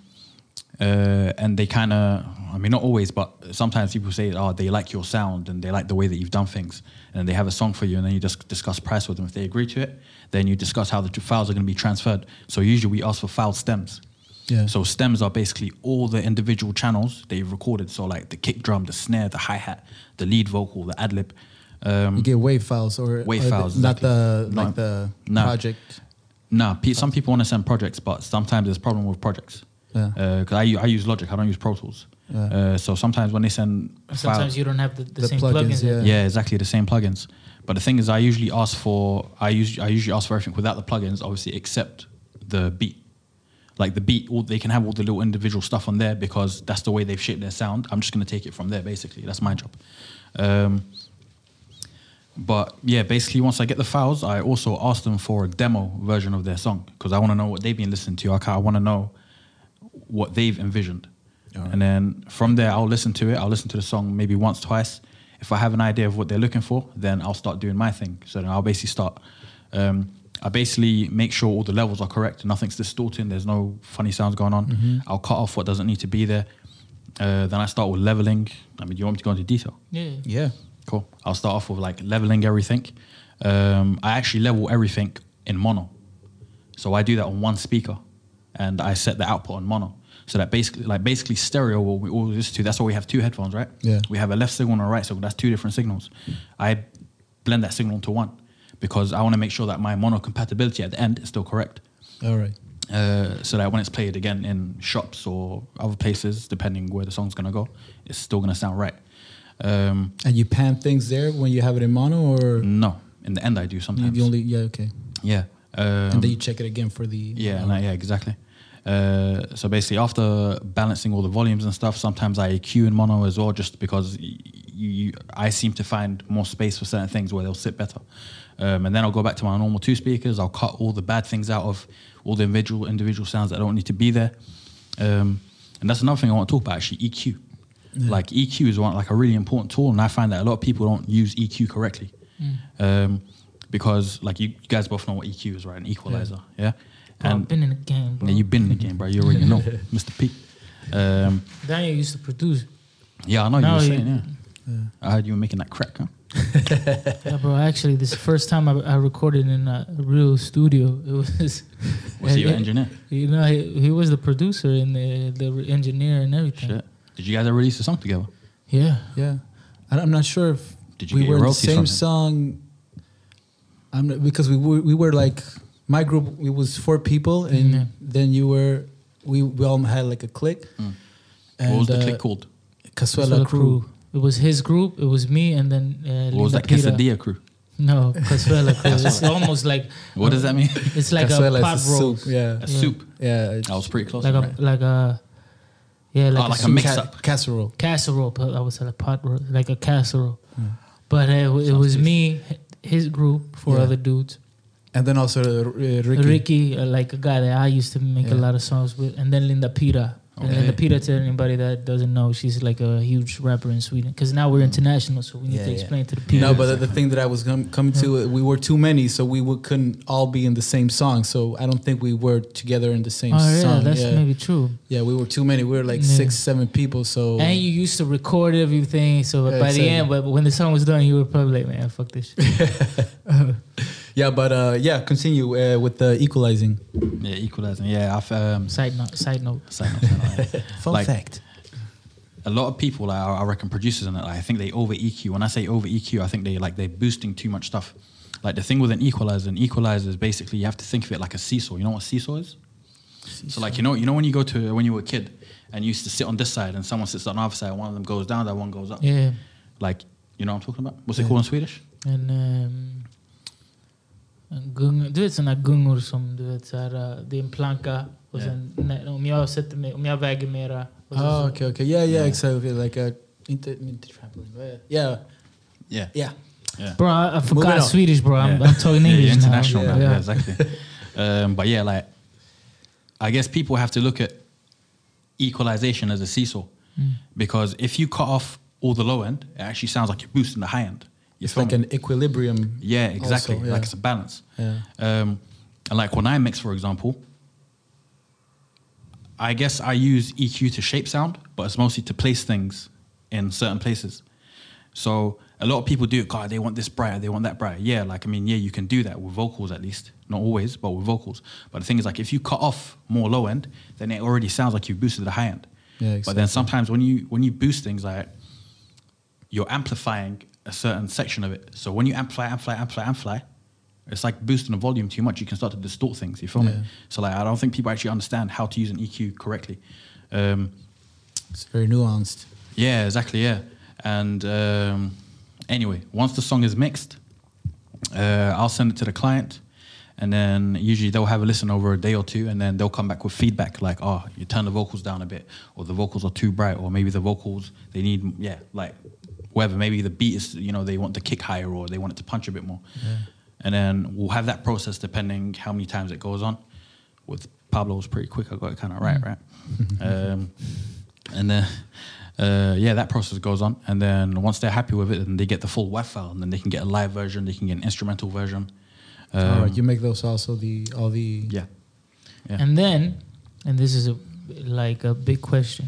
uh, and they kind of, I mean, not always, but sometimes people say, oh, they like your sound and they like the way that you've done things. And they have a song for you, and then you just discuss price with them. If they agree to it, then you discuss how the files are going to be transferred. So usually we ask for file stems. Yeah. So stems are basically all the individual channels that you've recorded. So like the kick drum, the snare, the hi hat, the lead vocal, the ad lib. Um, you get wave files or Wave or files, not the exactly. like the No. project. Nah, pe- some people want to send projects, but sometimes there's a problem with projects. Yeah. Because I I use Logic, I don't use Pro Tools. Yeah. Uh, so sometimes when they send Sometimes files, you don't have the, the, The same plugins, plugins. yeah. yeah, exactly the same plugins. But the thing is, I usually ask for I usually I usually ask for everything without the plugins, obviously, except the beat. Like the beat, all, they can have all the little individual stuff on there because that's the way they've shaped their sound. I'm just gonna take it from there, basically. That's my job. Um, But yeah, basically, once I get the files, I also ask them for a demo version of their song because I want to know what they've been listening to. I, I want to know what they've envisioned. Alright. And then from there, I'll listen to it. I'll listen to the song maybe once, twice. If I have an idea of what they're looking for, then I'll start doing my thing. So then I'll basically start. Um, I basically make sure all the levels are correct, nothing's distorting, there's no funny sounds going on. I'll cut off what doesn't need to be there. Uh, then I start with leveling. I mean, do you want me to go into detail? Yeah. Yeah. Cool. I'll start off with like leveling everything. Um, I actually level everything in mono. So I do that on one speaker and I set the output on mono. So that basically, like basically stereo, what we all listen to, that's why we have two headphones, right? Yeah. We have a left signal and a right signal. That's two different signals. I blend that signal into one because I want to make sure that my mono compatibility at the end is still correct. All right. Uh, so that when it's played again in shops or other places, depending where the song's gonna go, it's still gonna sound right. Um, And you pan things there when you have it in mono, or no, in the end I do sometimes. you only yeah okay, yeah. Um, and then you check it again for the yeah, no, yeah, exactly. Uh, so basically, after balancing all the volumes and stuff, sometimes I EQ in mono as well, just because y- you, I seem to find more space for certain things where they'll sit better. Um, and then I'll go back to my normal two speakers. I'll cut all the bad things out of all the individual individual sounds that don't need to be there. Um, and that's another thing I want to talk about actually EQ. Like EQ is one like a really important tool, and I find that a lot of people don't use EQ correctly. Um, because like you, you guys both know what EQ is, right? An equalizer, yeah. Bro, I've been in the game, bro. Yeah, you've been in the game, bro. You already know, *laughs* Mr. P. Um, Daniel used to produce. yeah, I know you were saying, yeah. I heard you were making that crack, huh? *laughs* Yeah, bro. Actually, this is the first time I, I recorded in a real studio. It was. Was *laughs* he your engineer? You know, he, he was the producer and the, the engineer and everything. Shit. Did you guys ever release a song together? Yeah. yeah. I- I'm not sure if Did you we were in the same song. I'm not, because we were we were like my group. It was four people, and Yeah. then you were we we all had like a clique. Mm. And, what was the uh, click called? Casuela, Casuela crew. It was his group. It was me and then. Uh, What was Linda that Pira. quesadilla crew? No, Casuela crew. it's almost like. What does that mean? It's like Cazuela a pot roast. soup. Yeah, A soup. yeah. I was pretty close. Like a right? like a. Yeah, like Oh, a, like a soup. mix ca- up. casserole. casserole. But I would say like pot roast, like a casserole. Hmm. But uh, it Sounds was good. me, his group, four Yeah. other dudes. And then also uh, Ricky. Ricky, uh, like a guy that I used to make a lot of songs with, and then Linda Pira. And then Linda Pira, to anybody that doesn't know, she's like a huge rapper in Sweden. Because now we're mm. international, so we need Yeah, to yeah. explain to the people. No, but the, thing that I was com- coming to, we were too many, so we would, couldn't all be in the same song. So I don't think we were together in the same oh yeah, song. that's yeah. maybe true. yeah, we were too many. We were like Yeah. six, seven people. So And you used to record everything, so Yeah, by the end, but when the song was done, you were probably like, man, fuck this. shit." *laughs* *laughs* yeah, but uh, yeah, continue uh, with the equalizing. yeah, equalizing. Yeah, I've um, side note, side note. side note, side note. *laughs* Fun Like- fact. a lot of people, like, I I reckon producers and that, like, I think they over EQ. When I say over EQ, I think they like they're boosting too much stuff. Like the thing with an equalizer, an equalizer is basically you have to think of it like a seesaw. You know what a seesaw is? So like you know you know when you go to when you were a kid and you used to sit on this side and someone sits on the other side, one of them goes down, that one goes up. Yeah, Like you know what I'm talking about? What's it called in Swedish? en um, en gung, du vet såna gungor som du vet så här, uh, det är en planka och Ja. sen när, om jag sätter mig, om jag väger mera. och sen Oh, så- okay, okay. Yeah, yeah, exactly. Like a inter, inter trampoline. Yeah, Yeah. yeah. Yeah. Bro, I, I Moving forgot on. Swedish, bro. I'm, I'm talking *laughs* English you're international now. now. Yeah. Yeah, exactly. *laughs* um, but yeah, like I guess people have to look at equalization as a seesaw Mm. because if you cut off all the low end, it actually sounds like you're boosting the high end. It's like an equilibrium. yeah, exactly. also, yeah. Like it's a balance. Yeah. Um, and like when I mix, for example, I guess I use EQ to shape sound, but it's mostly to place things in certain places. So a lot of people do it. God, they want this brighter, they want that brighter. Yeah, like I mean, yeah, you can do that with vocals at least, not always, but with vocals. But the thing is, like, if you cut off more low end, then it already sounds like you've boosted the high end. Yeah, But then sometimes when you when you boost things, like you're amplifying a certain section of it. So when you amplify, amplify, amplify, amplify, it's like boosting the volume too much. You can start to distort things. You feel Yeah. me? So like, I don't think people actually understand how to use an EQ correctly. Um, It's very nuanced. yeah, exactly. Yeah, and um, anyway, once the song is mixed, uh, I'll send it to the client, and then usually they'll have a listen over a day or two, and then they'll come back with feedback like, "Oh, you turn the vocals down a bit, or the vocals are too bright, or maybe the vocals they need, yeah, like whether maybe the beat is you know they want the kick higher or they want it to punch a bit more, and then we'll have that process depending how many times it goes on. With Pablo was pretty quick. I got it kind of right, right, um, and then. Uh, yeah, that process goes on, and then once they're happy with it, then they get the full WAV file, and then they can get a live version, they can get an instrumental version. All Um, right, you make those also the all the yeah, yeah. And then, and this is a like a big question.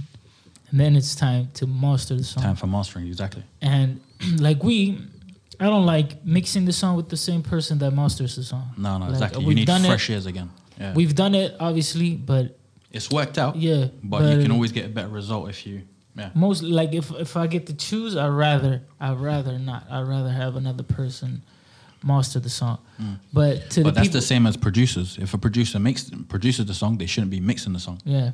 And then it's time to master the song. time for mastering, exactly. And *clears throat* like we, I don't like mixing the song with the same person that masters the song. No, no, Like, exactly. You we've need done fresh it. ears again. Yeah. We've done it obviously, but it's worked out. yeah, But, you can always get a better result if you, yeah. most like if if I get to choose, I rather I rather not. I rather have another person master the song. But to Mm. But the that's people, the same as producers. If a producer makes produces the song, they shouldn't be mixing the song. yeah,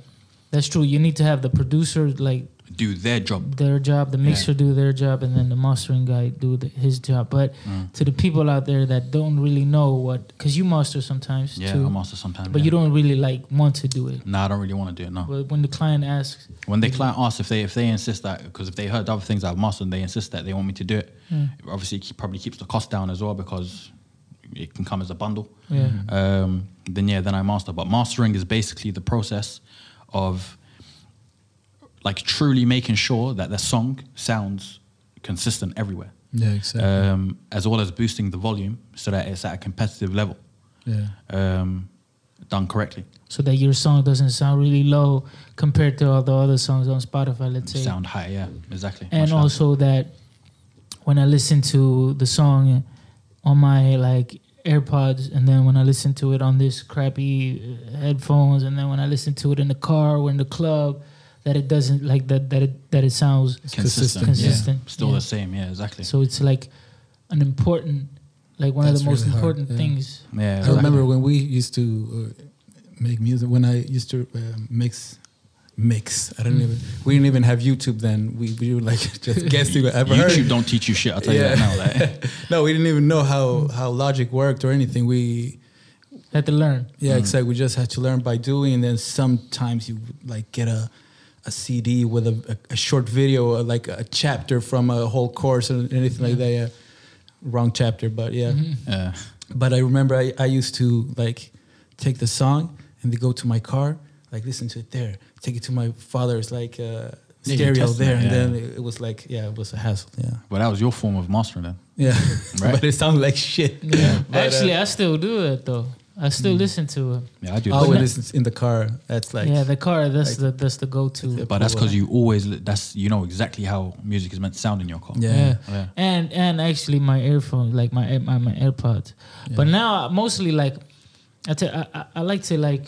that's true. You need to have the producer like Do their job. their job, the mixer do their job, and then the mastering guy do the, his job. But Mm. to the people out there that don't really know what, because you master sometimes too. Yeah, too, I master sometimes. but yeah. you don't really like want to do it. No, I don't really want to do it. No. But when the client asks, When the client asks if they if they insist that because if they heard other things I've mastered, and they insist that they want me to do it. Mm. Obviously, it probably keeps the cost down as well because it can come as a bundle. yeah, um, then yeah, then I master. But mastering is basically the process of like truly making sure that the song sounds consistent everywhere, yeah exactly um, as well as boosting the volume so that it's at a competitive level, yeah um, done correctly. so that your song doesn't sound really low compared to all the other songs on Spotify, let's say. Sound high, yeah, exactly. and Much higher. also that when I listen to the song on my like AirPods, and then when I listen to it on this crappy uh, headphones, and then when I listen to it in the car or in the club, that it doesn't like that that it that it sounds consistent, Consistent, yeah. still yeah. the same, yeah, exactly. so it's like an important like one That's of the most really hard, important yeah. things. yeah, I remember when we used to uh, make music. When I used to uh, mix, mix. I don't even. We didn't even have YouTube then. We we were like *laughs* just guessing. Ever heard? YouTube don't teach you shit. I'll tell you that now. Like, *laughs* no, we didn't even know how how Logic worked or anything. We Had to learn. yeah, mm. exactly. We just had to learn by doing, and then sometimes you like get a a CD with a, a, a short video, or like a chapter from a whole course or anything like that. Yeah, wrong chapter, but yeah. Mm-hmm. yeah. But I remember I, I used to like take the song and they go to my car, like listen to it there, take it to my father's like uh, Yeah, stereo there, it, and yeah. then it, it was like yeah, it was a hassle. Yeah, But that was your form of mastering then. yeah, *laughs* Right. but it sounded like shit. *laughs* Yeah. *laughs* But, uh, Actually, I still do it though. I still listen to it. Yeah, I do. I always listen in the car. That's like yeah, the car. That's like- the that's the go-to. But that's because you always that's you know exactly how music is meant to sound in your car. Yeah. Yeah. Yeah. And and actually my earphone, like my my, my AirPods. But now mostly like I, tell, I I I like to like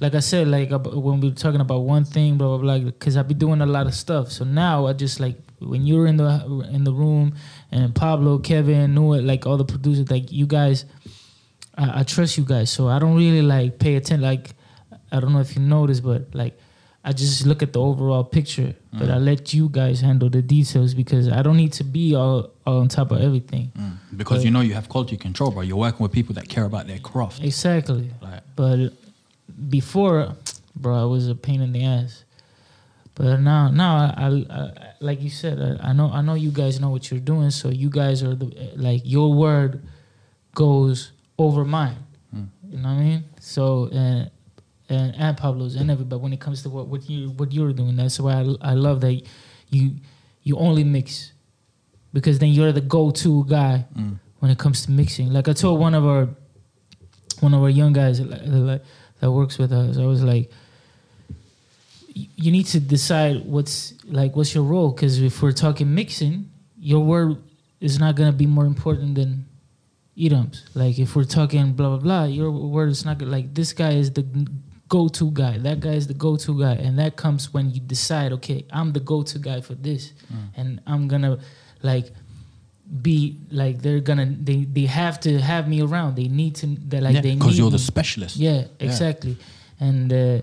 like I said like when we were talking about one thing blah blah blah because I be doing a lot of stuff. So now I just like when you're in the in the room and Pablo, Kevin, Noah, like all the producers, like you guys. I, I trust you guys, so I don't really like pay attention. Like, I don't know if you noticed, but like, I just look at the overall picture. But I let you guys handle the details because I don't need to be all, all on top of everything. Mm. Because But- you know you have quality control, bro. You're working with people that care about their craft. Exactly. Like, But before, bro, I was a pain in the ass. But now, now, I, I, I like you said, I, I know, I know you guys know what you're doing. So you guys are the like your word goes over mine. You know what I mean? So and and and Pablo's and everybody when it comes to what what you what you're doing, that's why I, I love that you you only mix because then you're the go-to guy mm. when it comes to mixing. Like I told one of our one of our young guys that, that, that works with us, I was like, you need to decide what's like what's your role because if we're talking mixing, your word is not gonna be more important than Edom's. Like if we're talking blah blah blah, your word is not like this guy is the go-to guy. That guy is the go-to guy, and that comes when you decide, okay, I'm the go-to guy for this, mm. and I'm gonna like be like they're gonna they they have to have me around. They need to they like they need because you're the specialist. Yeah, exactly. And uh,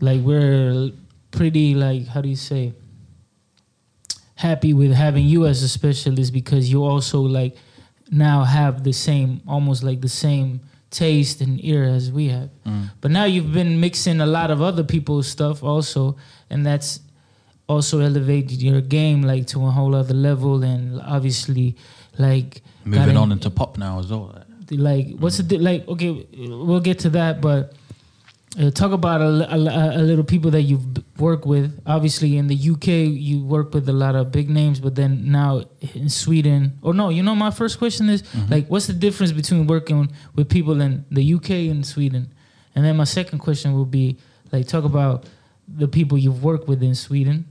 like we're pretty like how do you say happy with having you as a specialist because you also like now have the same almost like the same taste and ear as we have. Mm. But now you've been mixing a lot of other people's stuff also, and that's also elevated your game like to a whole other level, and obviously, like Moving on in- into pop now as well. like what's the like okay we'll get to that but uh, talk about a, a, a little people that you've worked with. Obviously in the uk you work with a lot of big names but then now in sweden or no you know my first question is like what's the difference between working with people in the uk and sweden? And then my second question will be like talk about the people you've worked with in sweden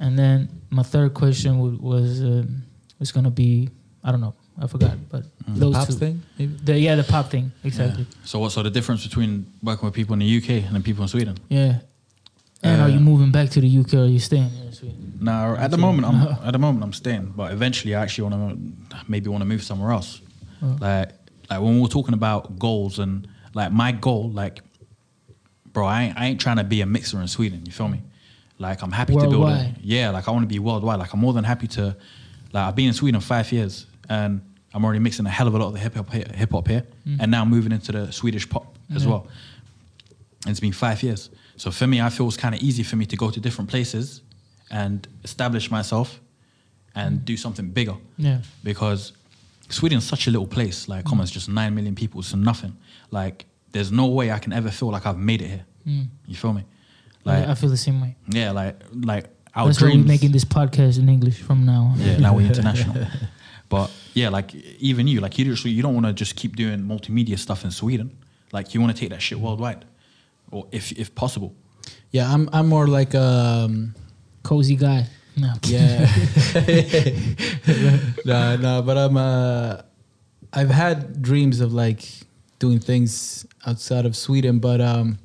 and then my third question w- was um, was gonna be i don't know i forgot but those Pop two thing, maybe. the, yeah, the pop thing, exactly. So what's so the difference between working with people in the UK and then people in Sweden? Yeah. And are you Uh, moving back to the UK or are you staying here in Sweden? Now, at the moment, I'm *laughs* at the moment I'm staying, but eventually I actually want to maybe want to move somewhere else. Oh. Like, like when we're talking about goals and like my goal, like, bro, I ain't, I ain't trying to be a mixer in Sweden. You feel me? Like, I'm happy to build it. Yeah, like I want to be worldwide. Like, I'm more than happy to. Like, I've been in Sweden five years, and I'm already mixing a hell of a lot of the hip hop here, hip hop here, and now moving into the Swedish pop as Mm. Yeah. well. And it's been five years. So for me, I feel it's kind of easy for me to go to different places and establish myself and do something bigger. Yeah. Because Sweden's such a little place. Like, come on, it's just nine million people. It's nothing. Like, there's no way I can ever feel like I've made it here. Mm. You feel me? I- Like, I feel the same way. yeah, like, like our That's why we're making this podcast in English from now on. Yeah, now we're *laughs* international. but yeah, like even you, like you just you don't want to just keep doing multimedia stuff in Sweden. Like you want to take that shit worldwide, or if if possible. Yeah, I'm I'm more like um Cozy guy. No. *laughs* yeah. *laughs* no, no, but I'm uh I've had dreams of like doing things outside of Sweden, but um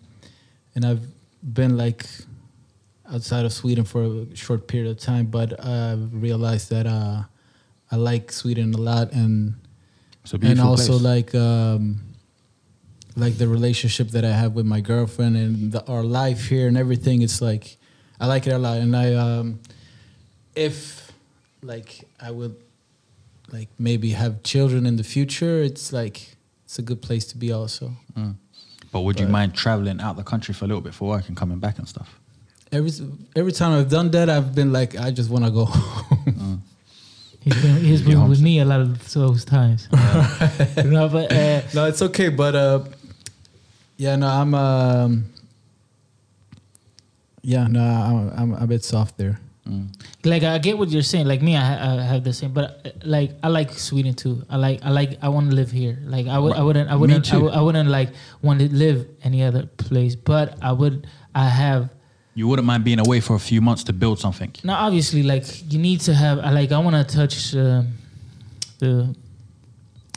and I've been like outside of Sweden for a short period of time, but I've realized that uh I like Sweden a lot and It's a and also place. like um like the relationship that I have with my girlfriend and the, our life here and everything. It's like I like it a lot, and I um if like I would like maybe have children in the future, it's like it's a good place to be also. Mm. But would you But- mind traveling out the country for a little bit for work and coming back and stuff? Every every time I've done that, I've been like, I just want to go. *laughs* home. He's been, he's You're been with me a lot of those times. *laughs* no, but uh, no, it's okay, but uh, yeah, no, I'm um, yeah, no, I'm, I'm a bit soft there. Mm. like I get what you're saying. Like me, I, I have the same. But uh, like I like Sweden too. I like I like I want to live here. Like I would I Right. wouldn't I wouldn't I, would, I wouldn't like want to live any other place. But I would I have You wouldn't mind being away for a few months to build something. No, obviously like you need to have I like I want to touch um the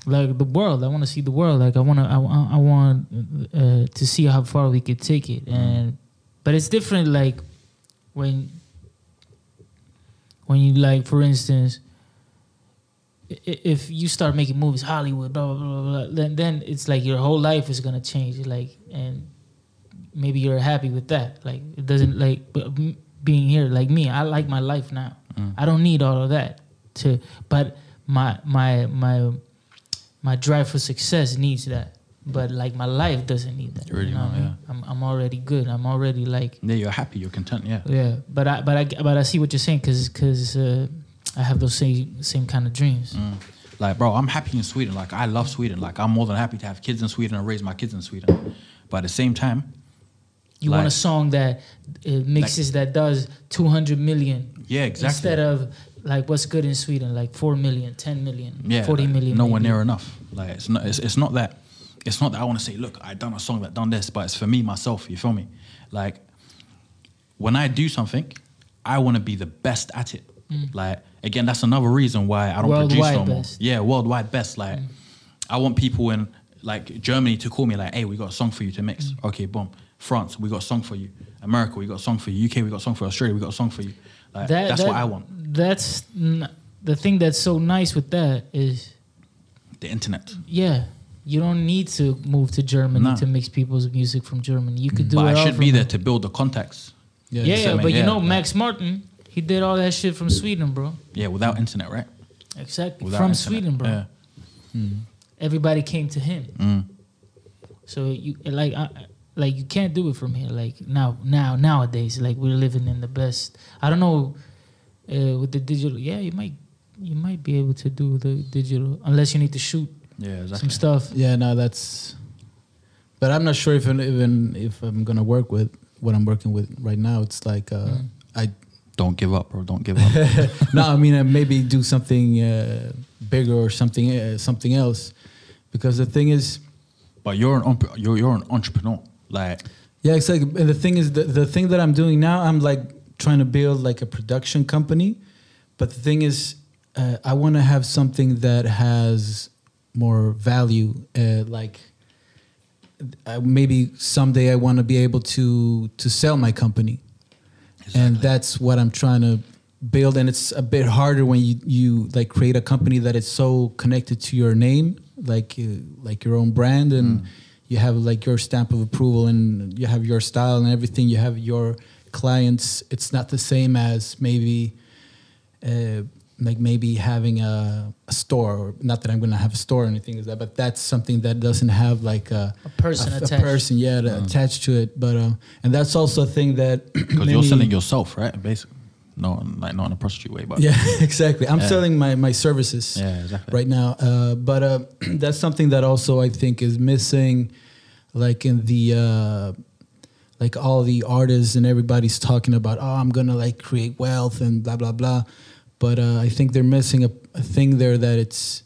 like the world. I want to see the world. Like I want to I, I want uh, to see how far we could take it. And but it's different like when when you like for instance if you start making movies Hollywood blah blah blah blah then then it's like your whole life is going to change like and maybe you're happy with that. Like it doesn't like being here like me I like my life now. Mm. I don't need all of that to but my my my my drive for success needs that but like my life doesn't need that Really you know not, what I mean? I'm, I'm already good I'm already like Yeah, you're happy, you're content. Yeah. yeah, but I but I but I see what you're saying because uh, I have those same same kind of dreams. Mm. Like, bro, I'm happy in Sweden. Like, I love Sweden. Like, I'm more than happy to have kids in Sweden and raise my kids in Sweden. But at the same time, You want a song that uh, mixes that does 200 million yeah, exactly. instead of like what's good in Sweden like 4 million, 10 million, yeah, 40 like, million. Nowhere maybe. near enough. Like, it's not. It's, it's not that. It's not that I want to say, look, I done a song that done this, but it's for me myself. You feel me? Like, when I do something, I want to be the best at it. Like, again, that's another reason why I don't produce Mm. Worldwide no more. best. Mm. Yeah, worldwide best. Like, I want people in like Germany to call me like, "Hey, we got a song for you to mix." Mm. Okay, boom. France, we got a song for you. America, we got a song for you. UK, we got a song for you. Australia, we got a song for you. Like, That- that's that- what I want. That's n- the thing that's so nice with that is The internet. yeah, you don't need to move to Germany No. to mix people's music from Germany. You could do But it I should be there home. to build the contacts. Yeah, you yeah, see but mean? you know like- Max Martin, he did all that shit from Sweden, bro. Yeah, without internet, right? Exactly. Without from internet. Sweden, bro. Yeah. Everybody came to him. Mm. So you like I, like you can't do it from here. Like now, now, nowadays, like we're living in the best. I don't know uh, with the digital. Yeah, you might you might be able to do the digital unless you need to shoot Yeah, exactly. some stuff. Yeah, no, that's. But I'm not sure if even if I'm gonna work with what I'm working with right now. It's like uh, Mm. I Don't give up, or Don't give up. *laughs* no, I mean uh, maybe do something uh, bigger or something uh, something else, because the thing is, but you're an you're you're an entrepreneur. Like yeah, exactly. And the thing is, the, the thing that I'm doing now, I'm like trying to build like a production company, but the thing is, uh, I want to have something that has more value, uh, like. Uh, maybe someday I want to be able to to sell my company, and that's what I'm trying to build. And it's a bit harder when you you like create a company that is so connected to your name, like uh, like your own brand, and you have like your stamp of approval, and you have your style and everything. You have your clients. It's not the same as maybe. Uh, like maybe having a, a store, or not that I'm gonna have a store or anything like that, but that's something that doesn't have like a, A person a, attached. a person, yeah, to- attached to it. But uh, and that's also a thing that *clears throat* because you're selling yourself, right? Basically, no, like not in a prostitute way, but Yeah, *laughs* exactly. I'm Yeah. selling my my services yeah, exactly. right now. Uh, but uh, *clears throat* that's something that also I think is missing, like in the uh, like all the artists and everybody's talking about. Oh, I'm gonna like create wealth and blah blah blah. But uh, I think they're missing a, a thing there that it's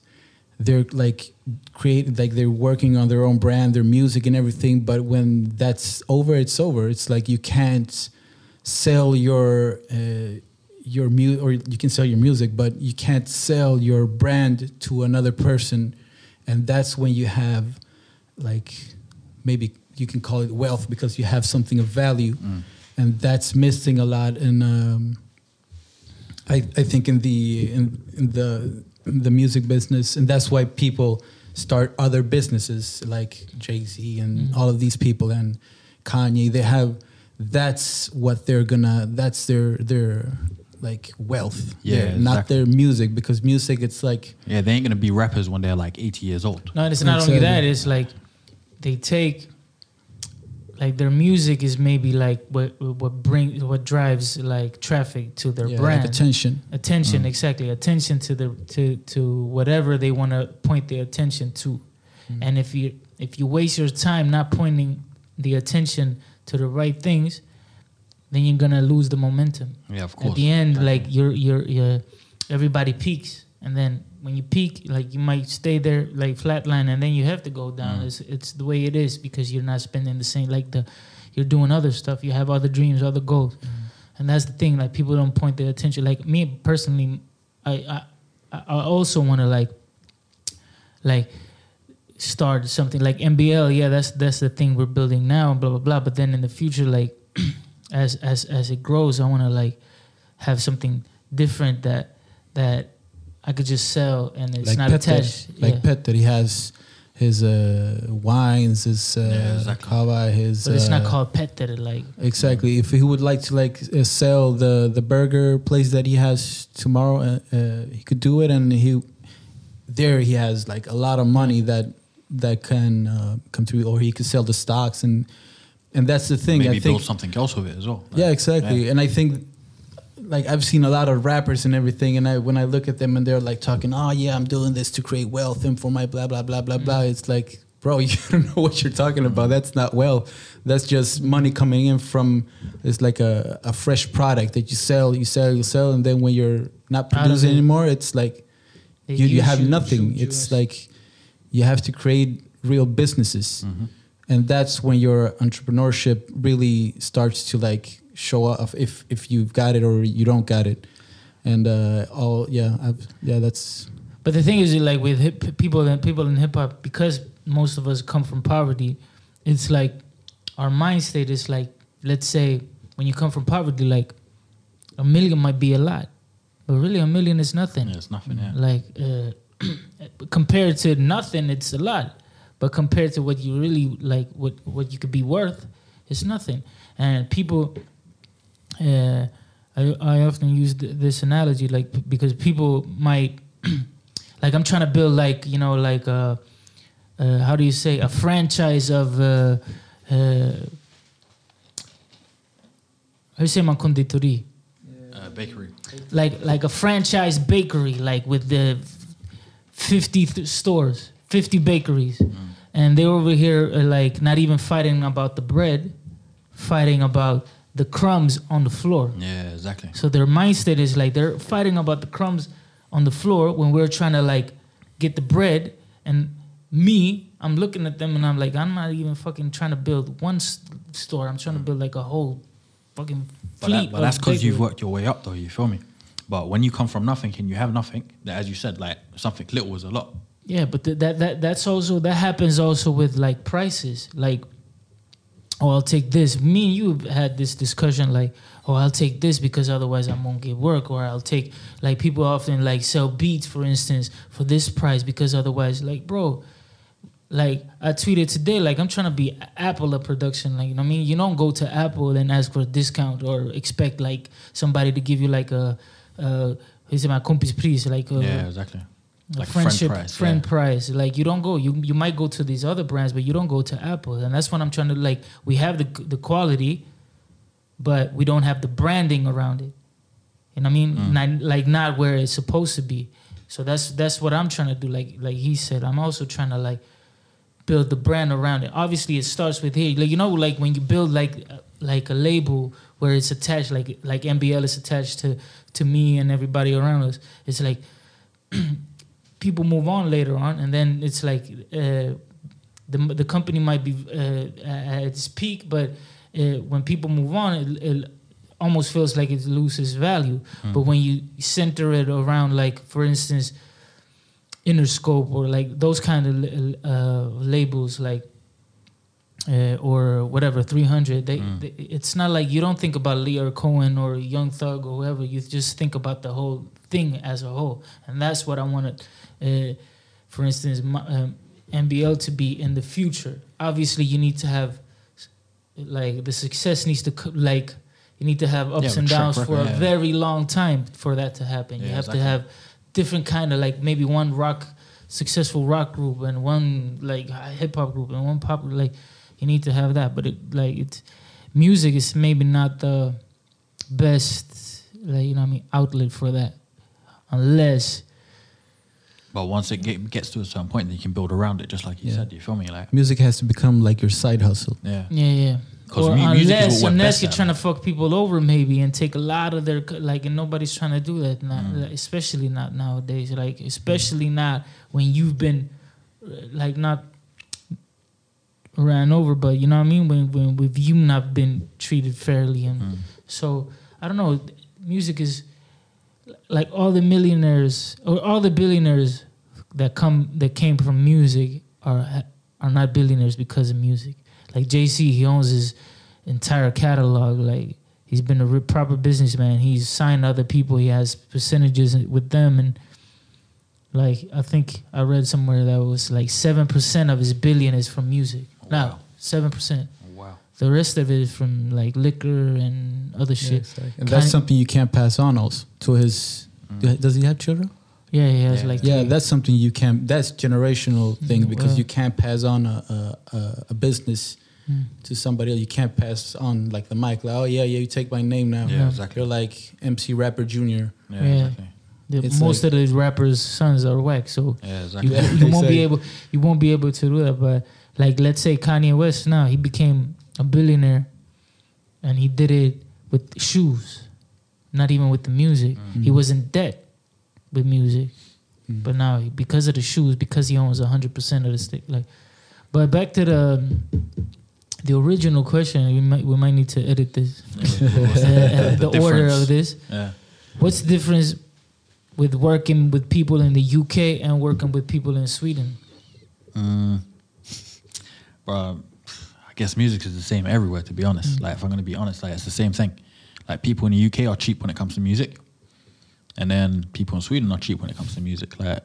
they're like create like they're working on their own brand, their music and everything. But when that's over, it's over. It's like you can't sell your uh, your mu or you can sell your music, but you can't sell your brand to another person, and that's when you have like maybe you can call it wealth because you have something of value, and that's missing a lot in. Um, I, I think in the in, in the in the music business, and that's why people start other businesses like Jay Z and mm. all of these people and Kanye. They have that's what they're gonna. That's their their like wealth. Yeah, Their- not their music because music it's like Yeah, they ain't gonna be rappers when they're like 80 years old. No, it's not only that. It's like they take like their music is maybe like what what brings what drives like traffic to their yeah, like brand. attention. attention mm. exactly. Attention to the to to whatever they want to point their attention to. Mm. And if you if you waste your time not pointing the attention to the right things then you're gonna lose the momentum. Yeah, of course. at the end like you're you're you're everybody peaks and then when you peak like you might stay there like flatline and then you have to go down. Mm. it's it's the way it is because you're not spending the same like the you're doing other stuff. You have other dreams other goals. And that's the thing like people don't point their attention. Like me personally i i i I also want to like like start something like mbl yeah that's that's the thing we're building now blah blah blah. But then in the future like *clears throat* as as as it grows i want to like have something different that that i could just sell and it's like not Petter, attached like yeah. Petter, he has his uh, wines, his uh, Yeah, exactly. kava, his. but it's not uh, called pet that like Exactly. If he would like to like uh, sell the the burger place that he has tomorrow, uh, uh, he could do it, and he there he has like a lot of money that that can uh, come through, or he could sell the stocks, and and that's the thing. Maybe I think build something else with it as well. yeah, exactly. Yeah. And I think like I've seen a lot of rappers and everything, and I when I look at them and they're like talking, oh yeah, I'm doing this to create wealth and for my blah blah blah blah blah. It's like, bro, *laughs* you don't know what you're talking about. That's not wealth. That's just money coming in from. It's like a, a fresh product that you sell, you sell, you sell, and then when you're not producing anymore, it's like you, you have nothing. It's like you have to create real businesses, Mm-hmm. and that's when your entrepreneurship really starts to like show off if if you've got it or you don't got it, and uh, all yeah, I've, yeah, that's But the thing is, like with hip, people and people in hip hop, because most of us come from poverty, it's like our mind state is like, let's say, when you come from poverty, like a million might be a lot, but really a million is nothing. Yeah, it's nothing. Yeah. Like uh, *clears throat* compared to nothing, it's a lot, but compared to what you really like, what what you could be worth, it's nothing. And people, uh, I I often use th- this analogy, like p- because people might, *clears throat* like I'm trying to build like you know like uh, uh how do you say a franchise of uh, uh, hur säger man konditori? Uh, bakery. Like like a franchise bakery, like with the 50 th- stores, 50 bakeries. And they're over here uh, like not even fighting about the bread, fighting about the crumbs on the floor. Yeah, exactly. So their mindset is like they're fighting about the crumbs on the floor when we're trying to like get the bread. And me, I'm looking at them and I'm like, I'm not even fucking trying to build one s- store. I'm trying to mm. build like a whole fucking But, fleet. that, but that's because you've worked your way up, though. You feel me? But when you come from nothing and you have nothing, that as you said, like something little is a lot. Yeah, but th- that that that's also that happens also with like prices. Like, oh, I'll take this. Me and you had this discussion. Like, oh, I'll take this because otherwise I won't get work. Or I'll take like people often like sell beats, for instance, for this price because otherwise, like, bro. Like I tweeted today, like I'm trying to be Apple a production. Like you know what I mean, you don't go to Apple and ask for a discount or expect like somebody to give you like a, uh, he's my compis price, like a, yeah, exactly. Like friend friendship price, friend yeah. price. Like you don't go you you might go to these other brands but you don't go to apple. And that's what i'm trying to like we have the the quality but we don't have the branding around it. You know what i mean? Mm. not, like not where it's supposed to be. So that's that's what i'm trying to do. Like like he said i'm also trying to like build the brand around it. Obviously it starts with here. Like you know like when you build like like a label where it's attached like like mbl is attached to to me and everybody around us it's like *clears throat* people move on later on, and then it's like uh, the the company might be uh, at its peak, but uh, when people move on, it, it almost feels like it loses value. But when you center it around, like for instance, Interscope or like those kind of uh, labels, like. Uh, or whatever 300 they, Mm. they it's not like you don't think about Lyor Cohen or Young Thug or whoever you just think about the whole thing as a whole and that's what I wanted uh, for instance um, NBL to be in the future obviously you need to have like the success needs to like you need to have ups Yeah, and downs for a yeah. very long time for that to happen you have exactly. to have different kind of like maybe one rock successful rock group and one like hip hop group and one pop like you need to have that but it like it's music is maybe not the best like you know what I mean outlet for that unless But once it get, gets to a certain point, then you can build around it, just like you Yeah. said. You feel me? Like, Music has to become like your side hustle. yeah. yeah yeah 'Cause or mu- unless unless you're at, trying to fuck people over maybe and take a lot of their like and nobody's trying to do that now Mm. like, especially not nowadays like especially not when you've been uh, like not ran over but you know what I mean when when with you not been treated fairly and Mm. So I don't know. Music is like all the millionaires or all the billionaires that come that came from music are are not billionaires because of music. Like Jay Z, he owns his entire catalog. Like he's been a proper businessman. He's signed other people. He has percentages with them, and like I think I read somewhere that was like seven percent of his billion is from music. Oh, now Wow. seven percent. Wow. The rest of it is from like liquor and other shit. And that's Kind- something you can't pass on also to his. Mm. Does he have children? Yeah, he has Yeah. like Yeah, three. that's something you can't. That's generational thing Mm, because well. you can't pass on a a, a, a business Mm. to somebody else. You can't pass on like the mic. Like, oh yeah, yeah, you take my name now. Yeah, Yeah. exactly. You're like MC Rapper Junior. Yeah, Yeah. exactly. The- most like- of these rappers' sons are whack, so Yeah, you, exactly. Yeah. you won't be *laughs* able you won't be able to do that. But like, let's say Kanye West now he became a billionaire, and he did it with shoes, not even with the music. Mm. He was in debt with music, Mm. but now because of the shoes, because he owns hundred percent of the stick, like. But back to the the original question, we might we might need to edit this. *laughs* Uh, the, order of this. Yeah. What's the difference with working with people in the UK and working with people in Sweden? Mm. Bro, I guess music is the same everywhere. To be honest, Mm. like if I'm gonna be honest, like it's the same thing. Like people in the UK are cheap when it comes to music, and then people in Sweden are cheap when it comes to music. Like,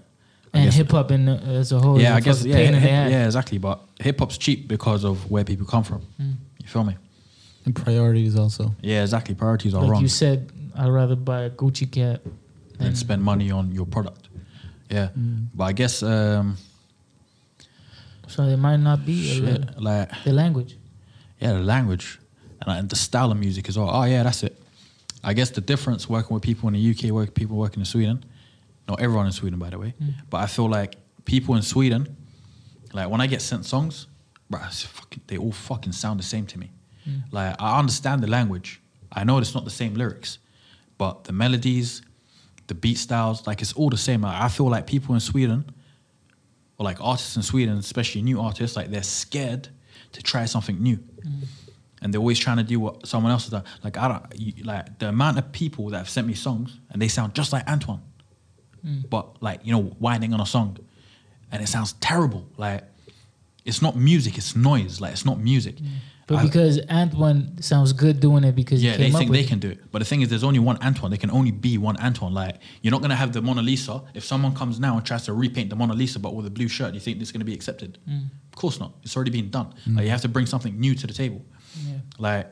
I And hip hop in the, as a whole. yeah, I guess fucking yeah, pain in the hip- ass. yeah, exactly. But hip hop's cheap because of where people come from. Mm. You feel me? And priorities also. Yeah, exactly. Priorities are Like wrong. you said, I'd rather buy a Gucci cap than spend money on your product. Yeah, Mm. but I guess um, So it might not be a like the language. yeah, the language and, like, the style of music as well. Oh yeah, that's it. I guess the difference working with people in the UK, work people working in Sweden. Not everyone in Sweden, by the way, mm. but I feel like people in Sweden, like when I get sent songs, bro, fucking, they all fucking sound the same to me. Mm. Like I understand the language. I know it's not the same lyrics, but the melodies, the beat styles, like it's all the same. I I feel like people in Sweden, or like artists in Sweden, especially new artists, like they're scared to try something new, mm. and they're always trying to do what someone else has done. Like I don't you, like the amount of people that have sent me songs and they sound just like Antoine, mm. but like you know whining on a song, and it sounds terrible. Like it's not music, it's noise. Like it's not music. Mm. But I- because Antoine sounds good doing it because yeah, he they think they it. can do it. But the thing is, there's only one Antoine. There can only be one Antoine. Like, you're not going to have the Mona Lisa. If someone comes now and tries to repaint the Mona Lisa but with a blue shirt, you think this is going to be accepted? Mm. Of course not. It's already been done. Like, you have to bring something new to the table. Yeah. Like,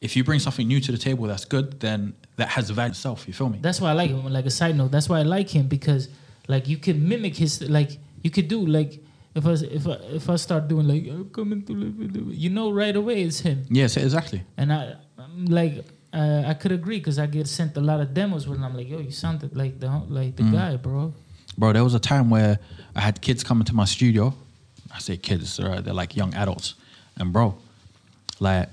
if you bring something new to the table that's good, then that has value itself. You feel me? That's why I like him. Like a side note, that's why I like him because like you can mimic his like you could do like if I if I if I start doing like I'm coming to live with you," you know right away it's him. yes, exactly. And I I'm like uh, I could agree because I get sent a lot of demos when I'm like yo you sounded like the like the Mm. guy bro. Bro, there was a time where I had kids coming to my studio. I say kids, they're, they're like young adults. And bro, like,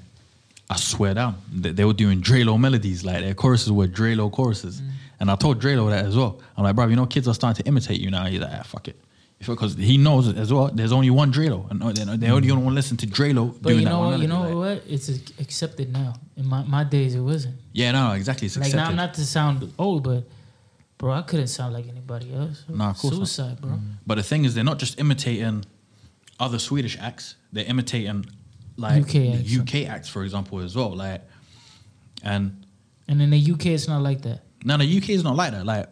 I swear down, they, they were doing Dree Low melodies. Like, their choruses were Dree Low choruses. And I told Dree Low that as well. I'm like, bro, you know, kids are starting to imitate you now. He's like, ah, fuck it. Because he knows as well, there's only one Dree Low. And uh, they, they only want to listen to Dree Low But doing you know what? You know like- what? It's accepted now. In my, my days, it wasn't. Yeah, no, exactly. It's Like accepted. now, not to sound old, but bro, I couldn't sound like anybody else. Nah, of course not. Suicide, bro. Mm. But the thing is, they're not just imitating other Swedish acts; they're imitating like UK the acts. UK acts, for example, as well. Like, and And in the UK, it's not like that. No, the UK is not like that. Like,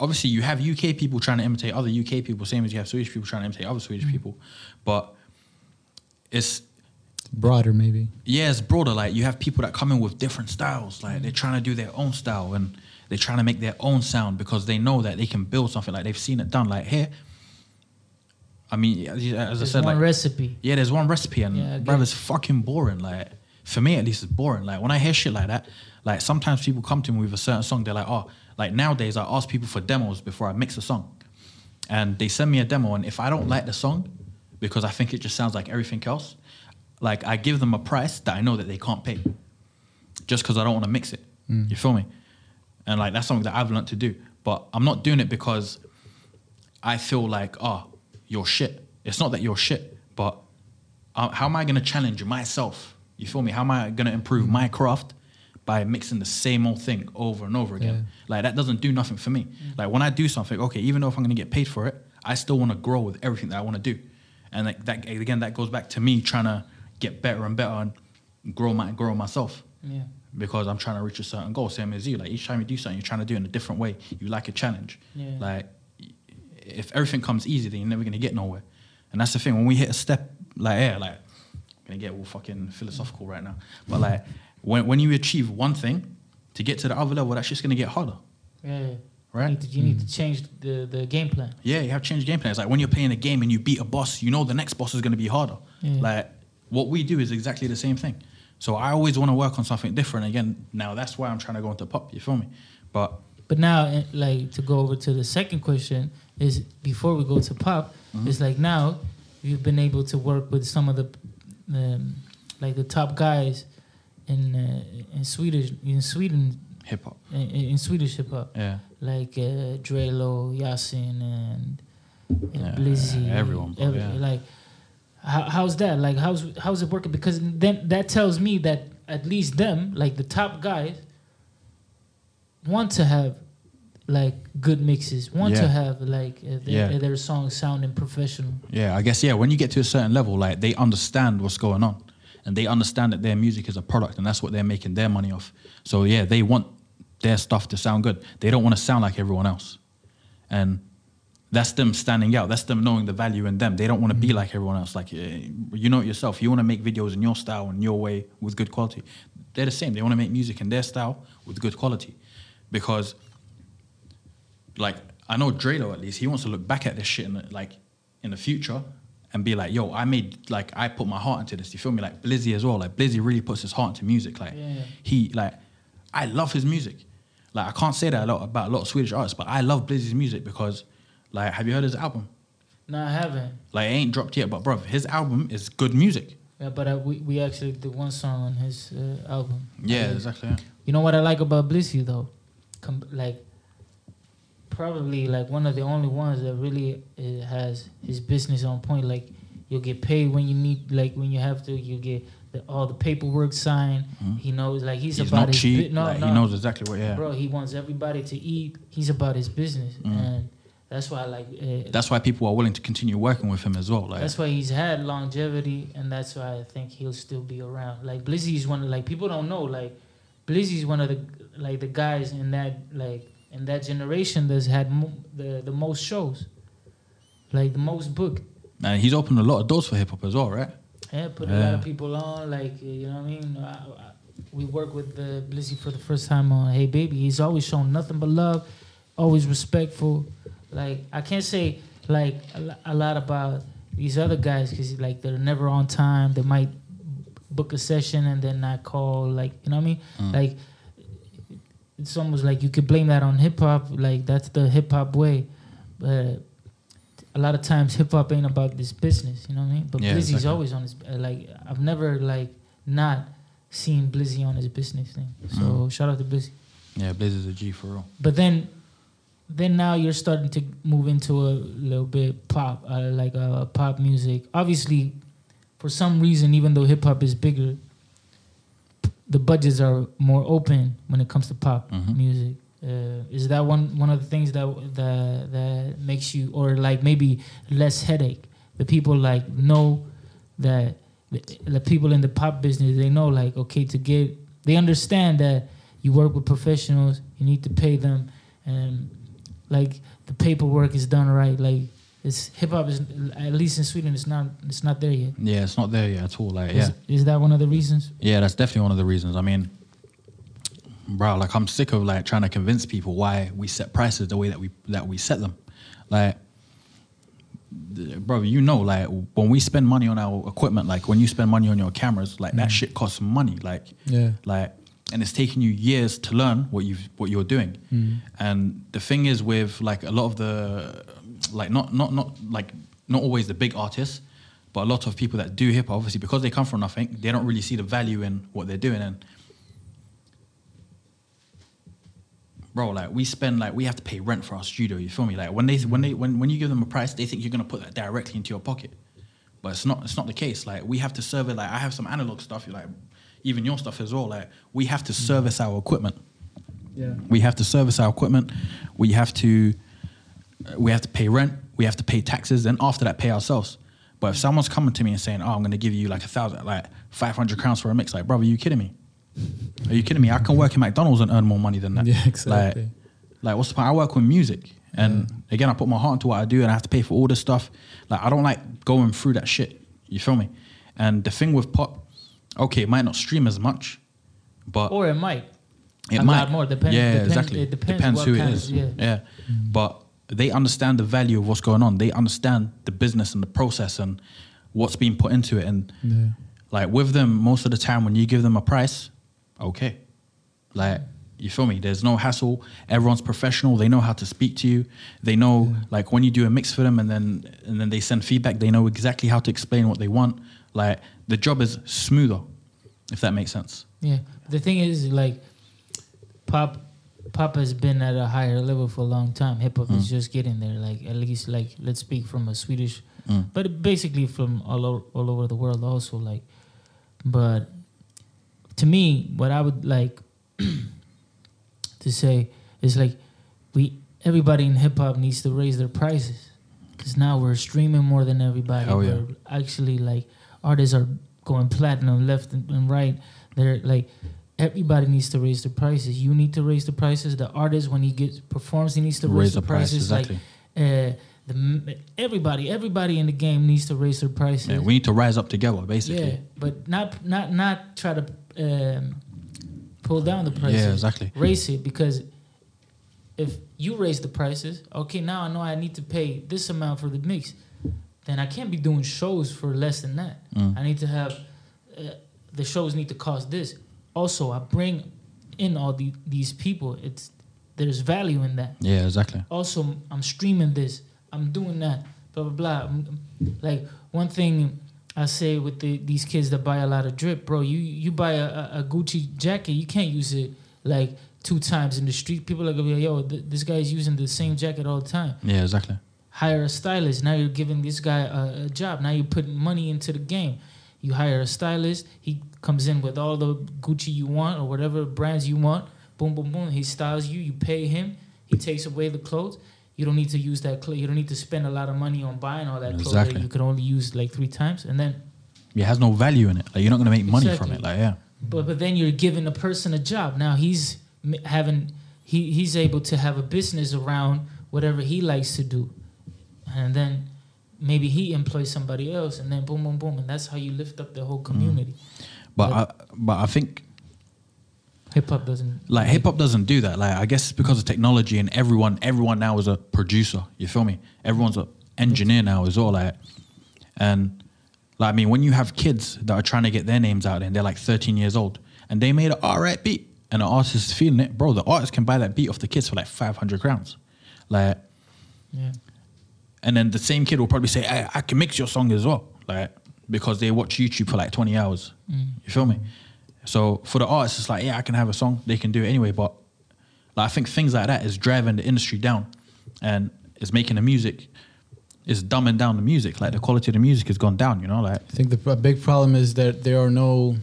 obviously, you have UK people trying to imitate other UK people, same as you have Swedish people trying to imitate other Swedish mm-hmm. people. But it's Broader, maybe. yeah, it's broader. Like you have people that come in with different styles. Like they're trying to do their own style and they're trying to make their own sound because they know that they can build something. Like they've seen it done. Like here, I mean, as as I There's said, one like recipe. yeah, there's one recipe, and Yeah, it's fucking boring. Like for me, at least, it's boring. Like when I hear shit like that, like sometimes people come to me with a certain song. They're like, oh, like nowadays I ask people for demos before I mix a song, and they send me a demo, and if I don't like the song because I think it just sounds like everything else, like I give them a price that I know that they can't pay, just because I don't want to mix it. You feel me? And like that's something that I've learned to do, but I'm not doing it because I feel like, oh, you're shit. It's not that you're shit, but uh, how am I going to challenge myself? You feel me? How am I going to improve mm-hmm. my craft by mixing the same old thing over and over again? Like that doesn't do nothing for me. Mm-hmm. Like when I do something, okay, even though if I'm going to get paid for it, I still want to grow with everything that I want to do. And like that again, that goes back to me trying to get better and better and grow my grow myself Yeah. because I'm trying to reach a certain goal. Same as you. Like each time you do something, you're trying to do it in a different way. You like a challenge. Yeah. Like if everything comes easy, then you're never gonna get nowhere. And that's the thing. When we hit a step like yeah, like gonna get all fucking philosophical right now. But like when when you achieve one thing, to get to the other level, that's just gonna get harder. Yeah. Right? You need to, you need to change the, the game plan. Yeah, you have to change game plans. Like when you're playing a game and you beat a boss, you know the next boss is going to be harder. Yeah. Like what we do is exactly the same thing. So I always want to work on something different. Again, now that's why I'm trying to go into pop. You feel me? But But now, eh, like to go over to the second question is before we go to pop, Mm-hmm. it's like now you've been able to work with some of the um, like the top guys in uh, in Swedish in Sweden hip hop, in, in Swedish hip hop yeah, like uh, Dree Low, Yasin, and, and Yeah, Blizzy. everyone, bro, yeah. Like, how, how's that? Like, how's how's it working? Because then that tells me that at least them, like the top guys, want to have like good mixes, want to have like uh, their, Yeah. their songs sounding professional. yeah. I guess yeah. When you get to a certain level, like they understand what's going on, and they understand that their music is a product, and that's what they're making their money off. So yeah, they want their stuff to sound good. They don't want to sound like everyone else, and that's them standing out. That's them knowing the value in them. They don't want to be like everyone else. Like eh, you know it yourself. You want to make videos in your style and your way with good quality. They're the same. They want to make music in their style with good quality, because like I know Dree Low at least he wants to look back at this shit in the, like in the future and be like, yo, I made like I put my heart into this. You feel me? Like Blizzy as well. Like Blizzy really puts his heart into music. Like Yeah. he like I love his music. Like I can't say that a lot about a lot of Swedish artists, but I love Blizzy's music because like have you heard his album? No, I haven't. Like it ain't dropped yet, but bro, his album is good music. Yeah, but uh, we we actually did one song on his uh, album. Yeah, exactly. Yeah. You know what I like about Blizzy though, Com- like probably like one of the only ones that really uh, has his business on point. Like you'll get paid when you need, like when you have to. You get the, all the paperwork signed. He knows like he's, Mm-hmm. He's about his cheap. bu- no, like, no, He knows exactly what. Yeah. bro. He wants everybody to eat. He's about his business, and that's why like uh, That's why people are willing to continue working with him as well. Like that's why he's had longevity, and that's why I think he'll still be around. Like Blizzy's one of like people don't know like Blizzy's one of the like the guys in that like in that generation that's had mo- the the most shows, like the most booked. and he's opened a lot of doors for hip hop as well, right? Yeah, put a lot of people on. Like uh, you know what I mean. I, I, we work with the Blizzy for the first time on Hey Baby. He's always shown nothing but love, always respectful. Like I can't say like a, a lot about these other guys because like they're never on time. They might book a session and then not call. Like you know what I mean. Like it's almost like you could blame that on hip hop. Like that's the hip hop way. But a lot of times hip hop ain't about this business, you know what I mean? But Yeah, Blizzy's exactly. always on his uh, like I've never like not seen Blizzy on his business thing. So Mm. shout out to Blizzy. Yeah, Blizzy's a G for real. But then then now you're starting to move into a little bit pop, uh, like uh, pop music. Obviously, for some reason, even though hip hop is bigger, the budgets are more open when it comes to pop Mhm. music. Uh, is that one one of the things that that that makes you, or like maybe less headache? The people like know that the, the people in the pop business they know like okay to get they understand that you work with professionals you need to pay them and like the paperwork is done right like it's hip hop is at least in Sweden it's not it's not there yet. Yeah, it's not there yet at all. Like, yeah, Is, is that one of the reasons? yeah, that's definitely one of the reasons. I mean, bro, like I'm sick of like trying to convince people why we set prices the way that we that we set them. Like, bro, you know, like when we spend money on our equipment, like when you spend money on your cameras, like that mm. shit costs money. Like, Yeah. like and it's taking you years to learn what you what you're doing mm. and the thing is with like a lot of the like not not not like not always the big artists but a lot of people that do hip hop obviously because they come from nothing they don't really see the value in what they're doing. And bro like we spend like we have to pay rent for our studio you feel me? Like when they when they when, when you give them a price they think you're going to put that directly into your pocket. But it's not it's not the case. Like we have to serve it like i have some analog stuff You like even your stuff as well. Like we have to service our equipment. Yeah. we have to service our equipment. We have to we have to pay rent we have to pay taxes and after that pay ourselves but if someone's coming to me and saying oh i'm going to give you like a thousand like 500 crowns for a mix like brother are you kidding me are you kidding me i can work in mcdonald's and earn more money than that Yeah, exactly. like, like what's the point i work with music and again i put my heart into what i do and i have to pay for all this stuff like i don't like going through that shit you feel me and the thing with pop okay it might not stream as much but Or it might. it might more. Depends- Yeah, depends- exactly. it depends what who it is. of- yeah. yeah. Mm-hmm. But they understand the value of what's going on. They understand the business and the process and what's being put into it. And Yeah. like with them, most of the time when you give them a price, okay, like you feel me. There's no hassle. Everyone's professional. They know how to speak to you. They know like when you do a mix for them and then and then they send feedback. They know exactly how to explain what they want. Like the job is smoother, if that makes sense. Yeah. The thing is, like, pop, pop has been at a higher level for a long time. Hip hop Mm. is just getting there. Like, at least, like, let's speak from a Swedish, Mm. but basically from all over, all over the world, also. Like, but to me, what I would like *clears throat* to say is like, we everybody in hip hop needs to raise their prices because now we're streaming more than everybody. Hell yeah. We're actually like artists are going platinum left and, and right. They're like everybody needs to raise the prices. You need to raise the prices. The artist when he gets performs, he needs to raise, the, price, prices. exactly. Like uh, the everybody, everybody in the game needs to raise their prices. Yeah, we need to rise up together, basically. Yeah, but not not not try to um, pull down the prices. Yeah, exactly. Raise it because if you raise the prices, okay, now I know I need to pay this amount for the mix. then I can't be doing shows for less than that. Mm. I need to have uh, the shows need to cost this. Also, I bring in all the, these people. It's there's value in that. Yeah, exactly. Also, I'm streaming this. I'm doing that. Blah blah blah. I'm- Like one thing I say with the, these kids that buy a lot of drip, bro. You you buy a, a- a Gucci jacket, you can't use it like two times in the street. People are gonna be like, yo, th- this guy's using the same jacket all the time. Yeah, exactly. Hire a stylist. Now you're giving this guy a, a job. Now you're putting money into the game. You hire a stylist. He comes in with all the Gucci you want or whatever brands you want. Boom, boom, boom. He styles you. You pay him. He takes away the clothes. You don't need to use that clothes. You don't need to spend a lot of money on buying all that clothes that you could only use like three times. And then, It has no value in it. Like you're not gonna make money from it. Like yeah. but but then you're giving a person a job. Now he's having he he's able to have a business around whatever he likes to do, and then maybe he employs somebody else, and then boom, boom, boom, and that's how you lift up the whole mm. community. But But- I, but I think Hip hop doesn't like hip hop doesn't do that. Like I guess it's because of technology and everyone everyone now is a producer. You feel me? Everyone's an engineer now as well. Like and like I mean when you have kids that are trying to get their names out there and they're like 13 years old and they made an alright beat and the artist is feeling it, bro. The artist can buy that beat off the kids for like 500 crowns. Like yeah. And then the same kid will probably say, I, I can mix your song as well. Like, because they watch YouTube for like 20 hours. Mm. You feel me? So for the artists, it's like, yeah, I can have a song. They can do it anyway. But like, I think things like that is driving the industry down and it's making the music, it's dumbing down the music. Like the quality of the music has gone down, you know, like I think the big problem is that there are no.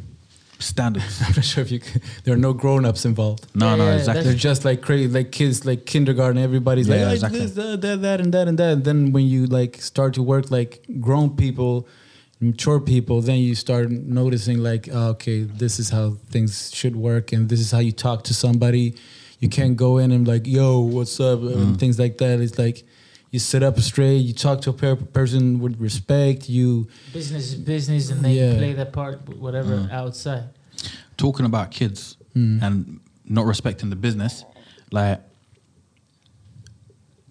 Standards. *laughs* I'm not sure if you. c- There are no grown-ups involved. No, Yeah, no, yeah, exactly. They're just like crazy, like kids, like kindergarten. Everybody's Yeah, like, exactly. like this, that, that, that, and that, and that. And then when you like start to work like grown people, mature people, then you start noticing like, oh, okay, this is how things should work, and this is how you talk to somebody. You can't go in and like, yo, what's up, Mm. and things like that. It's like you sit up straight, you talk to a per- person with respect. You, Business is business, and they Yeah. play that part, whatever Mm. outside. Talking about kids Mm. and not respecting the business, like,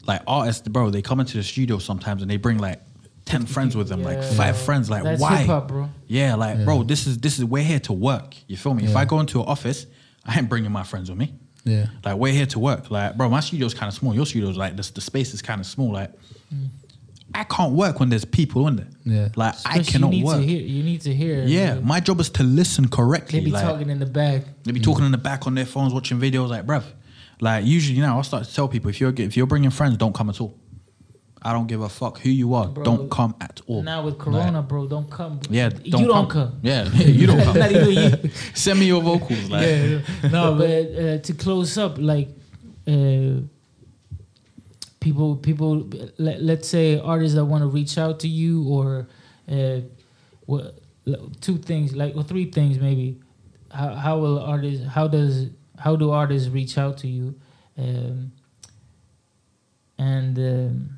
like artists, bro, they come into the studio sometimes and they bring like 10 friends with them, like Yeah. five friends. Like, That's why? hip hop, bro. Yeah, like Yeah. bro, this is this is we're here to work. You feel me? If I go into an office, I ain't bringing my friends with me. Yeah, Like we're here to work. Like bro, my studio's kind of small. Your studio's like this. The space is kind of small. Like I can't work when there's people in there. Yeah. Like I cannot you need work. To hear, you need to hear. Yeah, like, my job is to listen correctly. they be like, talking in the back. they be talking in the back on their phones, watching videos. Like bruv, like usually you now I start to tell people if you're if you're bringing friends, don't come at all. I don't give a fuck who you are. Bro, don't come at all. Now with Corona, bro, don't come. Yeah, you don't don't come. come. Yeah, *laughs* you don't *laughs* come. Not even you. *laughs* Send me your vocals. Like, yeah, no, but uh, to close up, like uh, people, people, let, let's say artists that want to reach out to you, or uh, what, two things, like or three things, maybe. How how will artists? How does how do artists reach out to you? Um, and um,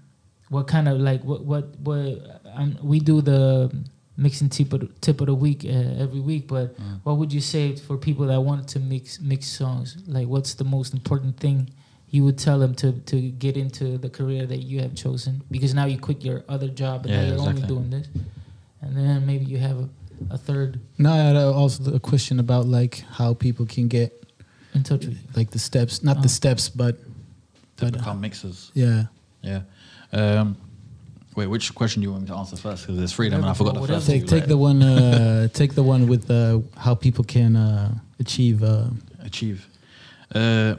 what kind of like what what what um, we do the mixing tip of the, tip of the week uh, every week but what would you say for people that want to mix mix songs like what's the most important thing you would tell them to to get into the career that you have chosen because now you quit your other job and Yeah, now you're only doing this and then maybe you have a, a third No, I had also a question about like how people can get in touch with you like the steps, not Oh. the steps, but to But, become mixers. yeah. Yeah. Um, wait, which question do you want me to answer first? Because there's freedom, and I forgot the Whatever, first. Take two, take like, the one. Uh, *laughs* take the one with uh, how people can uh, achieve. Uh, achieve. Uh,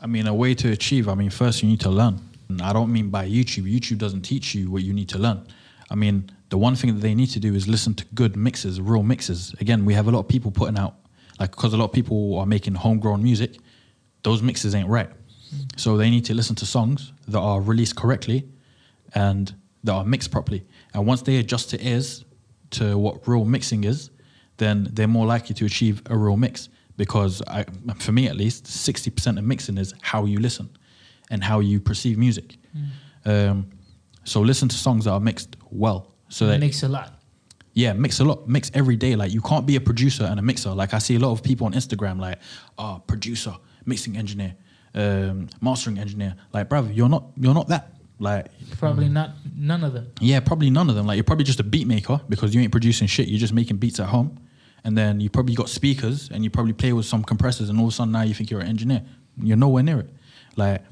I mean, a way to achieve. I mean, first you need to learn. And I don't mean by YouTube. YouTube doesn't teach you what you need to learn. I mean, the one thing that they need to do is listen to good mixes, real mixes. Again, we have a lot of people putting out, like, because a lot of people are making homegrown music. Those mixes ain't right. So they need to listen to songs that are released correctly and that are mixed properly. And once they adjust their ears to what real mixing is, then they're more likely to achieve a real mix. Because I, for me at least, 60% of mixing is how you listen and how you perceive music. Um, so listen to songs that are mixed well. So that makes a lot yeah, mix a lot, mix every day. Like you can't be a producer and a mixer. Like I see a lot of people on Instagram, like, ah, producer, mixing engineer, um, mastering engineer. Like, bruv, you're not, you're not that. Like Probably mm. not none of them. yeah, probably none of them. Like you're probably just a beat maker because you ain't producing shit. You're just making beats at home, and then you probably got speakers and you probably play with some compressors, and all of a sudden now you think you're an engineer. You're nowhere near it. Like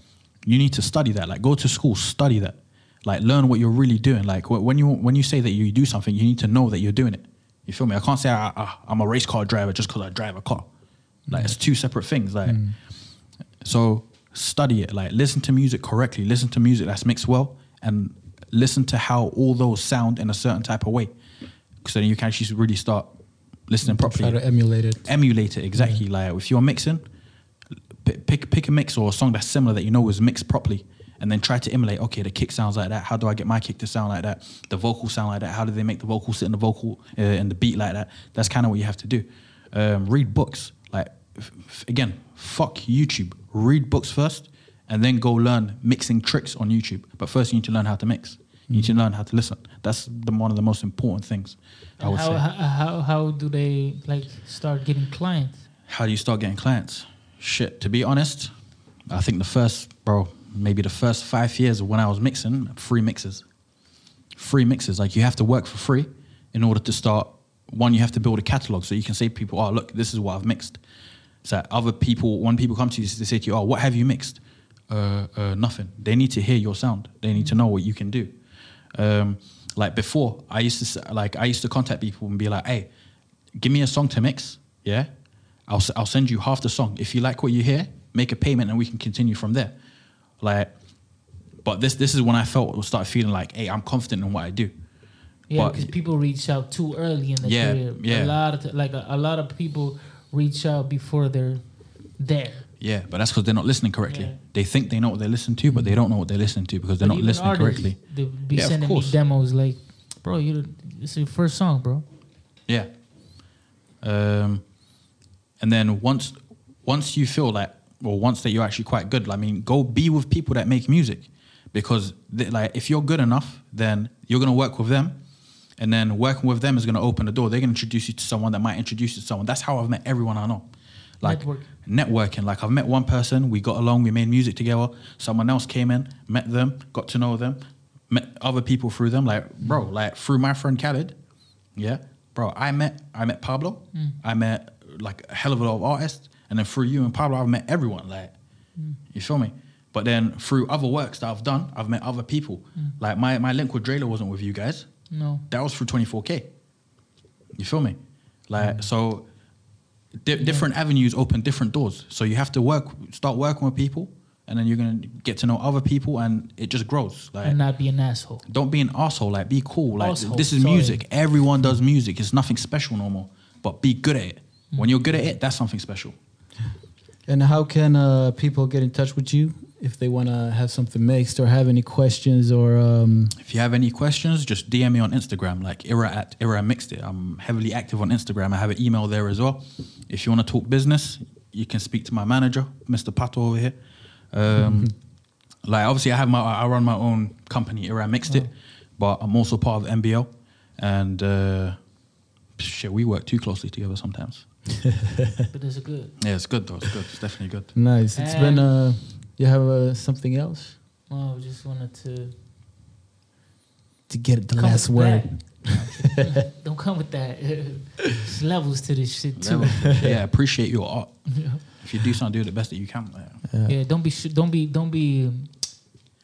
you need to study that. Like go to school, study that. Like learn what you're really doing. Like when you when you say that you do something, you need to know that you're doing it. You feel me? I can't say I, I, I'm a race car driver just because I drive a car. Like it's two separate things. Like mm. So study it. Like listen to music correctly. Listen to music that's mixed well, and listen to how all those sound in a certain type of way. So then you can actually really start listening properly. Try to emulate it. Emulate it exactly. Like if you're mixing, pick pick a mix or a song that's similar that you know was mixed properly, and then try to emulate. Okay, the kick sounds like that. How do I get my kick to sound like that? The vocal sound like that. How do they make the vocal sit in the vocal uh, and the beat like that? That's kind of what you have to do. Um, read books. Like f- again, fuck YouTube. Read books first, and then go learn mixing tricks on YouTube. But first, you need to learn how to mix. You need to mm-hmm. learn how to listen. That's the, one of the most important things. I would how, say. how how do they like start getting clients? How do you start getting clients? Shit, to be honest, I think the first, bro, maybe the first five years of when I was mixing, free mixes. Free mixes. Like you have to work for free in order to start. One, you have to build a catalog so you can say people, oh, look, this is what I've mixed. So other people, when people come to you, they say to you, oh, what have you mixed? Uh, uh, nothing. They need to hear your sound. They need to know what you can do. Um, like before, I used to like I used to contact people and be like, "Hey, give me a song to mix. Yeah, I'll I'll send you half the song. If you like what you hear, make a payment and we can continue from there." Like, but this this is when I felt start feeling like, "Hey, I'm confident in what I do." Yeah, because people reach out too early in the Yeah, career. yeah. A lot of like a, a lot of people reach out before they're there. Yeah, but that's because they're not listening correctly. Yeah. They think they know what they're listening to, but they don't know what they're listening to because they're But not listening artists, correctly. They be Yeah, sending me demos like, bro, you it's your first song, bro. Yeah. Um, and then once once you feel like, or once that you're actually quite good, I mean, go be with people that make music, because they, like if you're good enough, then you're gonna work with them, and then working with them is gonna open the door. They're gonna introduce you to someone that might introduce you to someone. That's how I've met everyone I know. Like Network. networking. Like I've met one person, we got along, we made music together. Someone else came in, met them, got to know them, met other people through them. Like bro, like through my friend Khaled, yeah, bro. I met I met Pablo. Mm. I met like a hell of a lot of artists, and then through you and Pablo, I've met everyone. Like, mm. you feel me? But then through other works that I've done, I've met other people. Mm. Like my my link with Dree Low wasn't with you guys. No. That was for 24K. You feel me? Like so, di- different avenues open different doors. So you have to work, start working with people, and then you're gonna get to know other people, and it just grows. Like and not be an asshole. don't be an asshole. Like be cool. Like Asshole, this is sorry. music. Everyone does music. It's nothing special no more. But be good at it. When you're good at it, that's something special. And how can uh, people get in touch with you if they want to have something mixed or have any questions or um, If you have any questions, just DM me on Instagram, like Iram at Iram Mixed It. I'm heavily active on Instagram. I have an email there as well. If you want to talk business, you can speak to my manager, Mr. Pato over here. Um, Like obviously, I have my I run my own company, Iram Mixed It, but I'm also part of MBL, and uh, shit, we work too closely together sometimes. *laughs* But it's good. Yeah, it's good though. It's good. It's definitely good. nice? It's been uh, you have uh, something else Well, I just wanted to to get the come last word. Don't come with that. There's levels to this shit too. yeah, appreciate your art. If you do something, do it the best that you can. Yeah. Yeah, don't be sh- don't be don't be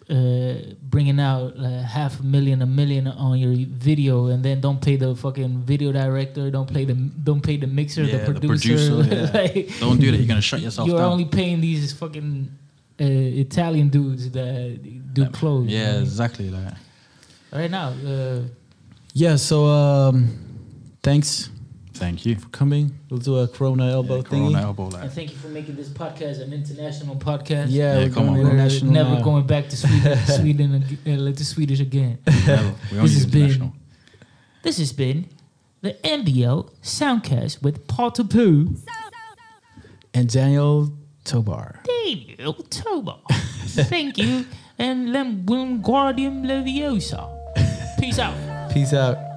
uh, bringing out uh, half a million, a million on your video, and then don't pay the fucking video director, don't pay the don't pay the mixer, Yeah, the the producer. producer, *laughs* yeah. like, Don't do that. You're gonna shut yourself you're down. only paying these fucking uh, Italian dudes that do clothes. Yeah, man. exactly. Like, Right now, uh, Yeah. So um, thanks thank you. for coming. We'll do a Corona elbow Yeah, thingy. Corona elbow, and thank you for making this podcast an international podcast. Yeah, Yeah, come on, international never now. going back to Sweden, *laughs* Sweden ag- uh, like the Swedish again. *laughs* Never. We only This has do been. This has been the NBL Soundcast with Pato Pooh, And Daniel Tobar. Daniel Tobar. Thank you, and Lem Wingardium Leviosa. Peace out. Peace out.